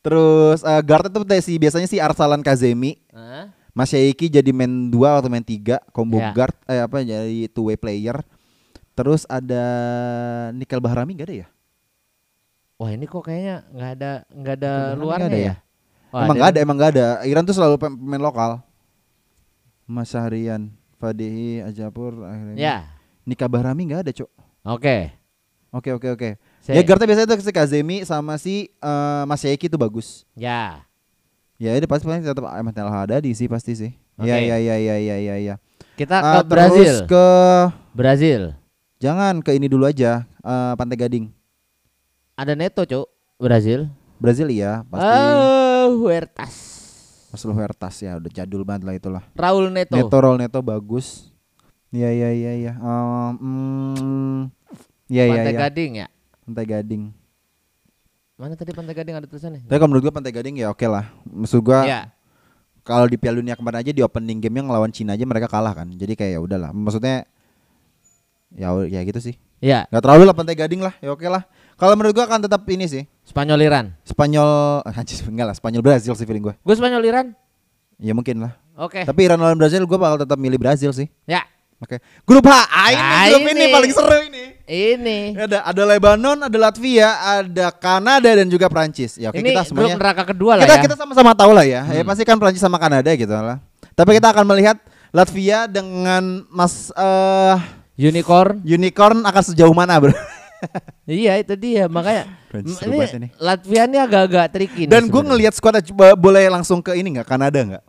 Terus eh, guard itu si biasanya si Arsalan Kazemi. Hah? Mas Yaiki jadi main 2 atau main 3 combo Ya. guard eh apa jadi two way player. Terus ada Nikel Bahrami gak ada ya? Wah, ini kok kayaknya nggak ada nggak ada Beneran luarnya nggak ada ya? ya? Oh, emang gak ada, emang gak ada. Iran tuh selalu pem- pemain lokal. Mas Syahrian, Fadihi, Ajapur, akhirnya. Ya. Nika Bahrami gak ada, Cok. Oke. Oke, oke, oke. Saya- Ya guardnya biasanya tuh si Kazemi sama si eh, Mas Yaiki tuh bagus. Ya. Ya itu pasti pasti tetap Ahmad El Hadadi sih pasti sih. Oke. Ya ya ya ya ya ya ya. Kita Ah, ke Brazil. Terus ke Brazil. jangan ke ini dulu aja. eh, Pantai Gading. Ada Neto, Cuk. Brazil. Brazil ya pasti. Oh, Huertas. Marcelo Huertas ya udah jadul banget lah itulah. Raul Neto. Neto Rol Neto bagus. Iya iya iya iya. Em, hmm, Iya iya Pantai iya. Gading ya. Pantai Gading. Mana tadi Pantai Gading ada tulisannya? Tapi kalau menurut gua Pantai Gading ya oke lah. Maksud gua Iya. kalau di Piala Dunia kemarin aja di opening game yang ngelawan Cina aja mereka kalah kan. Jadi kayak ya udahlah. Maksudnya ya ya gitu sih. Iya, Gak terlalu lah Pantai Gading lah. Ya oke lah. Kalau menurut gua akan tetap ini sih. Spanyoliran. Spanyol anjir enggak lah Spanyol Brazil sih feeling gua. Gue Spanyoliran. Ya mungkin lah. Oke. Tapi Iran lawan Brazil gua bakal tetap milih Brazil sih. Ya, Oke. Grup H. Ah, ini Ah, grup ini ini. paling seru ini. ini. Ada ada Lebanon, ada Latvia, ada Kanada dan juga Prancis. Ya oke ini kita grup semuanya neraka kedua lah kita ya. kita sama-sama tahu lah ya. Ya pasti kan Prancis sama Kanada gitu lah. Tapi kita akan melihat Latvia dengan Mas eh Unicorn. Unicorn akan sejauh mana, Bro? Iya itu dia makanya banget ini. Latvia ini agak-agak tricky nih Dan gue ngelihat coba boleh langsung ke ini nggak? Kanada nggak?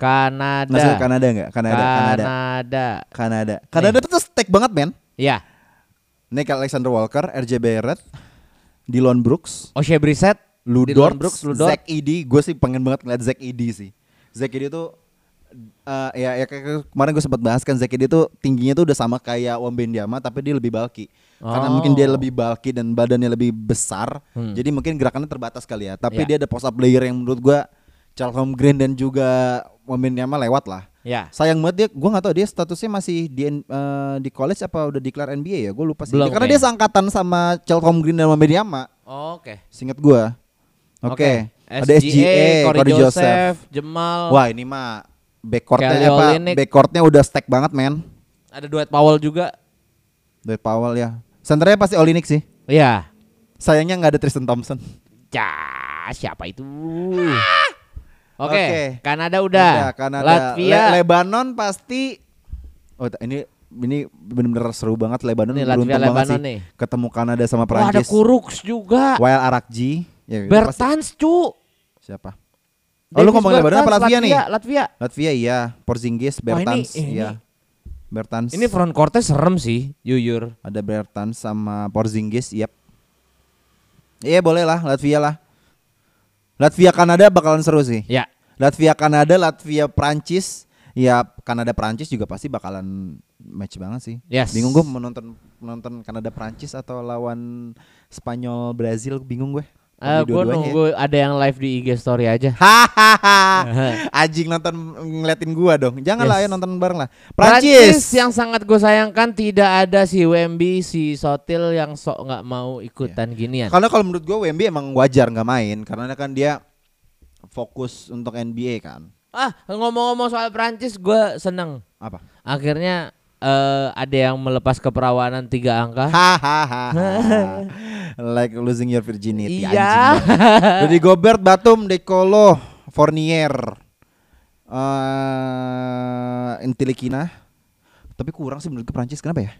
Kanada. Masuk ke Kanada nggak? Kanada, Kanada, Kanada. Kanada. Kanada tuh stack banget, men. Ya. Nick Alexander Walker, RJ Barrett, Dylan Brooks, O'Shea Brissett. Ludort, Brooks, Ludort. Zach Edey, gue sih pengen banget ngeliat Zach Edey sih. Zach Edey tuh eh, ya ya kayak kemarin gue sempat bahas kan Zach Edey tuh tingginya tuh udah sama kayak Wembendiama tapi dia lebih bulky. Karena Oh. mungkin dia lebih bulky dan badannya lebih besar. Hmm. Jadi mungkin gerakannya terbatas kali ya. Tapi Ya. dia ada post up player yang menurut gue Charles Green dan juga Wembendiama lewat lah. Ya. Sayang banget dia, gue nggak tahu dia statusnya masih di eh, di college apa udah declare NBA ya, gue lupa sih. Belum Karena kayaknya. dia seangkatan sama Charles Green dan Wembendiama, Oke. singkat gue. Oke, ada SGA, Corey, Corey Joseph, Joseph. Jemal. Wah ini mah backcourtnya Kelly apa? Backcourtnya udah stack banget men. Ada Dwight Powell juga. Dari Powell ya. Centernya pasti Olinik sih. Iya. Sayangnya nggak ada Tristan Thompson. Ya, siapa itu? Oke, Oke. Kanada udah. Udah, Kanada. Latvia. Le- Lebanon pasti. Oh ini ini benar-benar seru banget Lebanon Nih, beruntung Latvia, banget Lebanon sih nih. ketemu Kanada sama Wah, ada Prancis. Kuruks juga. Wael Arakji. Ya, Bertans, cu. Siapa? Oh lu Davis ngomongin Lebanon apa Bertans, Latvia nih? Latvia. Latvia iya, Porzingis, Wah, ini- Bertans, ini- iya. Bertans. Ini front courtnya serem sih, jujur. Ada Bertans sama Porzingis, yep. Iya boleh lah, Latvia lah. Latvia Kanada bakalan seru sih. Ya. Latvia Kanada, Latvia Prancis, ya Kanada Prancis juga pasti bakalan match banget sih. Yes. Bingung gue menonton menonton Kanada Prancis atau lawan Spanyol Brazil, bingung gue. Eh, Lebih gue ya. nunggu ada yang live di IG story aja. Hahaha. Anjing nonton ngeliatin gua dong. Janganlah Yes. ya nonton bareng lah. Prancis Prancis. yang sangat gue sayangkan tidak ada si Wemby, si Sotil yang sok nggak mau ikutan ginian. Karena kalau menurut gua Wemby emang wajar nggak main karena kan dia fokus untuk NBA kan. Ah ngomong-ngomong soal Prancis, gue seneng. Apa? Akhirnya eh, ada yang melepas keperawanan tiga angka. Hahaha. like losing your virginity. Iya. Rudy Gobert, Batum, Dekolo, Fournier, eh Intilikina. Tapi kurang sih menurut gue Prancis kenapa ya?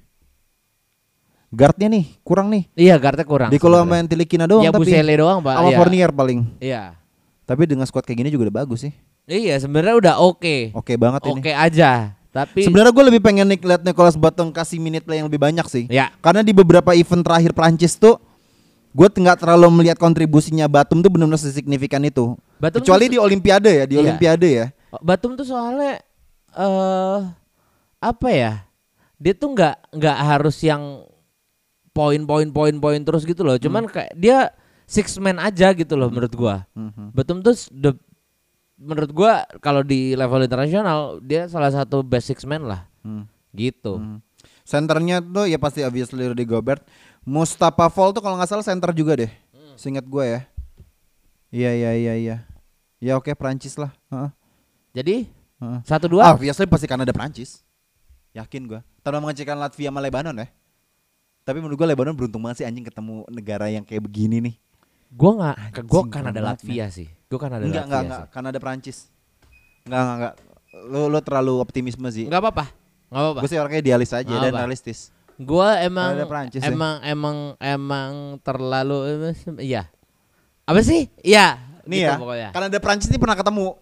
Guardnya nih kurang nih. Iya, guardnya kurang. Dekolo sama sebenarnya. Intilikina doang Ya tapi. Busele doang, Pak. Sama Iya. Fournier paling. Iya. Tapi dengan squad kayak gini juga udah bagus sih. Iya, sebenarnya udah oke. Oke banget ini. Oke aja. Tapi Sebenarnya gue lebih pengen nih lihat Nicolas Batum kasih minute play yang lebih banyak sih. Ya. Karena di beberapa event terakhir Prancis tuh gue nggak terlalu melihat kontribusinya Batum tuh benar-benar sesignifikan itu. Batum Kecuali tuh- di Olimpiade ya, di Iya. Olimpiade ya. Batum tuh soalnya eh apa ya? Dia tuh nggak nggak harus yang poin-poin poin-poin terus gitu loh. Cuman kayak dia six man aja gitu loh menurut gua. Mhm. Batum tuh the menurut gua kalau di level internasional dia salah satu best six man lah. Hmm. Gitu. Hmm. Senternya tuh ya pasti obviously Rudy Gobert. Mustafa Fall tuh kalau nggak salah center juga deh. Seingat gue ya. Iya iya iya iya. Ya oke Prancis lah. Jadi satu Ah, dua obviously pasti Kanada Prancis. Yakin gua. Tanpa mengecilkan Latvia sama Lebanon ya. Tapi menurut gua Lebanon beruntung banget sih anjing ketemu negara yang kayak begini nih. gua nggak gua keren banget, Latvia sih. Gua Kanada Enggak enggak enggak, sih. Kanada Prancis. Enggak enggak enggak. Lu lu terlalu optimisme sih. Enggak apa-apa. Enggak apa-apa. Gue sih orangnya idealis aja dan realistis. Gua emang Ada Prancis ya? emang emang emang terlalu iya. Apa sih? Iya. Nih gitu ya, pokoknya. Kanada Prancis ini pernah ketemu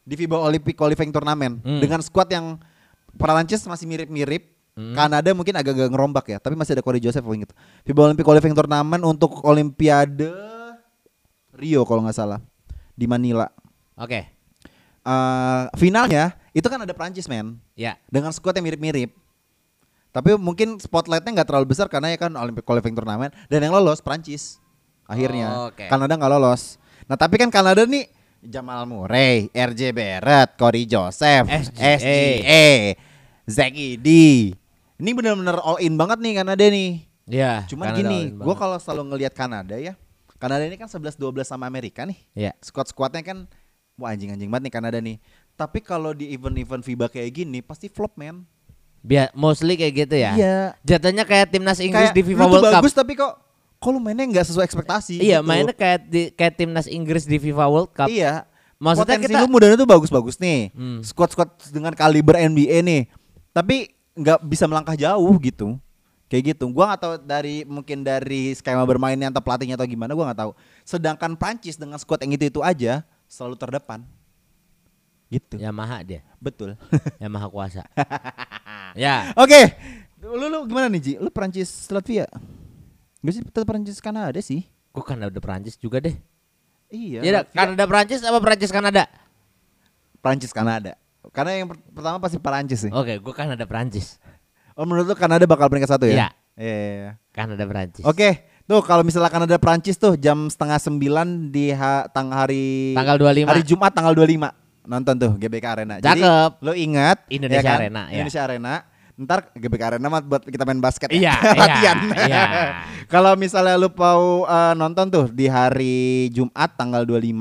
di FIBA Olympic Qualifying Turnamen Hmm. dengan skuad yang Prancis masih mirip-mirip. Hmm. Kanada mungkin agak-agak ngerombak ya, tapi masih ada Corey Joseph gitu. FIBA Olympic Qualifying Turnamen untuk Olimpiade Rio kalau nggak salah di Manila. Oke. Eh, finalnya itu kan ada Prancis men Ya. dengan skuad yang mirip-mirip. Tapi mungkin spotlightnya nggak terlalu besar karena ya kan Olympic qualifying turnamen dan yang lolos Prancis akhirnya. Oh, oke. Kanada nggak lolos. Nah tapi kan Kanada nih Jamal Murray, RJ Barrett, Corey Joseph, SGA. SGA, Zach Edey. Ini bener-bener all in banget nih Kanada nih. Ya. Cuman Kanada gini, gue kalau selalu ngelihat Kanada ya, Kanada ini kan 11-12 sama Amerika nih. ya. Squad-squadnya kan wah anjing-anjing banget nih Kanada nih. Tapi kalau di event-event FIBA kayak gini pasti flop man. Biar mostly kayak gitu ya. Iya. Jatuhnya kayak timnas Inggris Kayak di FIFA World Cup. bagus tapi kok kok lu mainnya nggak sesuai ekspektasi. Iya, gitu. mainnya kayak di, kayak timnas Inggris di FIFA World Cup. Iya. Maksudnya Potensi kita- lu mudanya tuh bagus-bagus nih. Hmm. Squad-squad dengan kaliber NBA nih. Tapi nggak bisa melangkah jauh gitu. Kayak gitu. Gua nggak tahu dari mungkin dari skema bermainnya atau pelatihnya atau gimana gua nggak tahu. Sedangkan Prancis dengan squad yang itu itu aja selalu terdepan. Gitu. Yamaha dia. Betul. Yamaha kuasa. ya. Oke. Lu lu gimana nih Ji? Lu Prancis Latvia? Gue sih tetap Prancis Kanada sih. Gue kan udah Prancis juga deh. Iya. Ya, Kanada Prancis apa Prancis Kanada? Prancis Kanada. Karena yang per- pertama pasti Prancis sih. Oke, gue Kanada Prancis. Oh menurut lu Kanada bakal peringkat satu Iya. ya? Iya. iya, iya. Kanada Prancis. Oke, tuh kalau misalnya Kanada Prancis tuh jam setengah sembilan di ha- tang hari Tanggal 25. hari Jumat tanggal 25 nonton tuh GBK Arena. Jadi Cakep. lo ingat Indonesia ya kan? Arena, ya. Indonesia Arena. Ntar GBK Arena mah buat kita main basket Iya, ya. iya, latihan. iya. kalau misalnya lu mau eh, nonton tuh di hari Jumat tanggal 25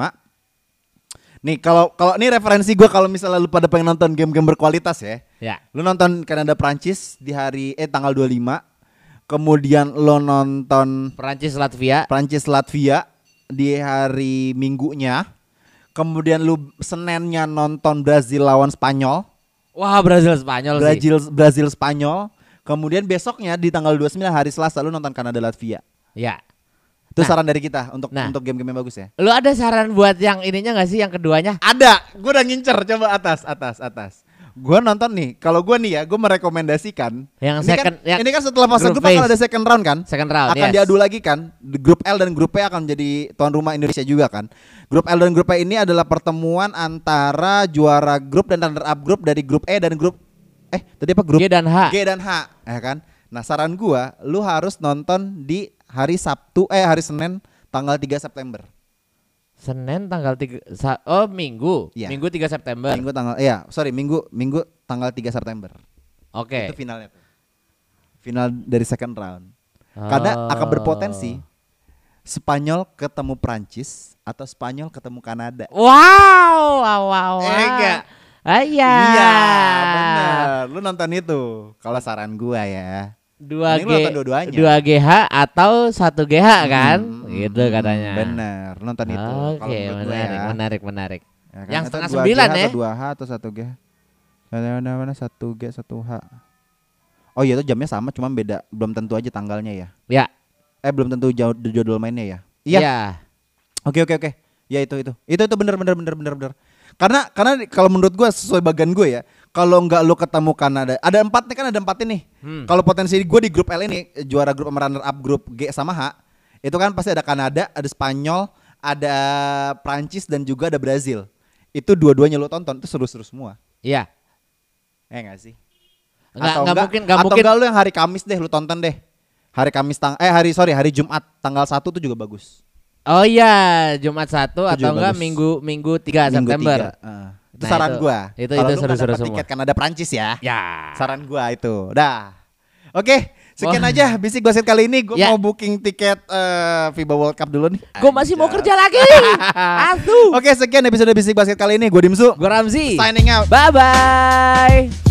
Nih kalau kalau ini referensi gua kalau misalnya lu pada pengen nonton game-game berkualitas ya. Ya. Lu nonton Kanada Prancis di hari eh tanggal 25. Kemudian lo nonton Prancis Latvia. Prancis Latvia di hari Minggunya. Kemudian lu Seninnya nonton Brazil lawan Spanyol. Wah, Brazil Spanyol sih. Brazil Brazil Spanyol. Kemudian besoknya di tanggal 29 hari Selasa lu nonton Kanada Latvia. Ya. Itu Nah. saran dari kita untuk Nah. untuk game-game yang bagus ya. Lu ada saran buat yang ininya gak sih yang keduanya? Ada, gue udah ngincer coba atas, atas, atas. Gue nonton nih, kalau gue nih ya, gue merekomendasikan. Yang ini second- kan, yang ini kan setelah fase grup akan phase. ada second round kan? Second round, Akan yes. diadu lagi kan? Grup L dan grup P akan menjadi tuan rumah Indonesia juga kan? Grup L dan grup P ini adalah pertemuan antara juara grup dan runner up grup dari grup E dan grup eh tadi apa grup G dan H. G dan H, ya kan? Nah saran gua, lu harus nonton di hari Sabtu eh hari Senin tanggal 3 September. Senin tanggal 3 sa- Oh, Minggu. Iya. Minggu 3 September. Minggu tanggal iya, sorry, Minggu Minggu tanggal 3 September. Oke. Itu finalnya tuh. Final dari second round. Karena akan Oh. berpotensi Spanyol ketemu Prancis atau Spanyol ketemu Kanada. Wow, wow, wow. Eh, enggak. Ah, iya. Iya, benar. Lu nonton itu. Kalau saran gua ya. Dua G, dua-duanya. dua GH atau satu GH kan? Hmm, gitu katanya. Bener, lu nonton itu. Oke, gua menarik, ya. menarik, menarik. Ya kan? Yang setengah 2G sembilan ya? Atau 2H atau 1G. Mana mana mana 1G 1H. Oh iya itu jamnya sama cuma beda belum tentu aja tanggalnya ya. Ya. Eh belum tentu jauh jadwal mainnya ya. Iya. Iya. Oke oke oke. Ya itu itu. Itu itu bener bener bener bener bener. Karena karena kalau menurut gua sesuai bagian gue ya, kalau nggak lu ketemu Kanada, ada empat nih kan ada empat ini. Hmm. Kalau potensi gue di grup L ini juara grup sama runner up grup G sama H, itu kan pasti ada Kanada, ada Spanyol, ada Prancis dan juga ada Brazil. Itu dua-duanya lu tonton itu seru-seru semua. Iya. Eh enggak sih? Nggak- Atau nggak enggak- mungkin- nggak atau mungkin. enggak lu yang hari Kamis deh lu tonton deh. Hari Kamis tang eh hari sorry hari Jumat tanggal 1 tuh juga bagus. Oh iya, Jumat 1 Itu atau enggak bagus. Minggu Minggu 3 Minggu September. tiga. Heeh. Itu Nah, saran itu- gua. itu- Kalau itu seru-seru semua. tiket Kanada Prancis ya. Ya. Saran gua itu. Dah. Oke, sekian Wah. aja bisik gosip kali ini. Gue Ya. mau booking tiket eh, FIBA World Cup dulu nih. Gue masih mau kerja lagi. Asuh. Oke, sekian episode bisik basket kali ini. Gue Dimsu. Gue Ramzi. Signing out. Bye bye.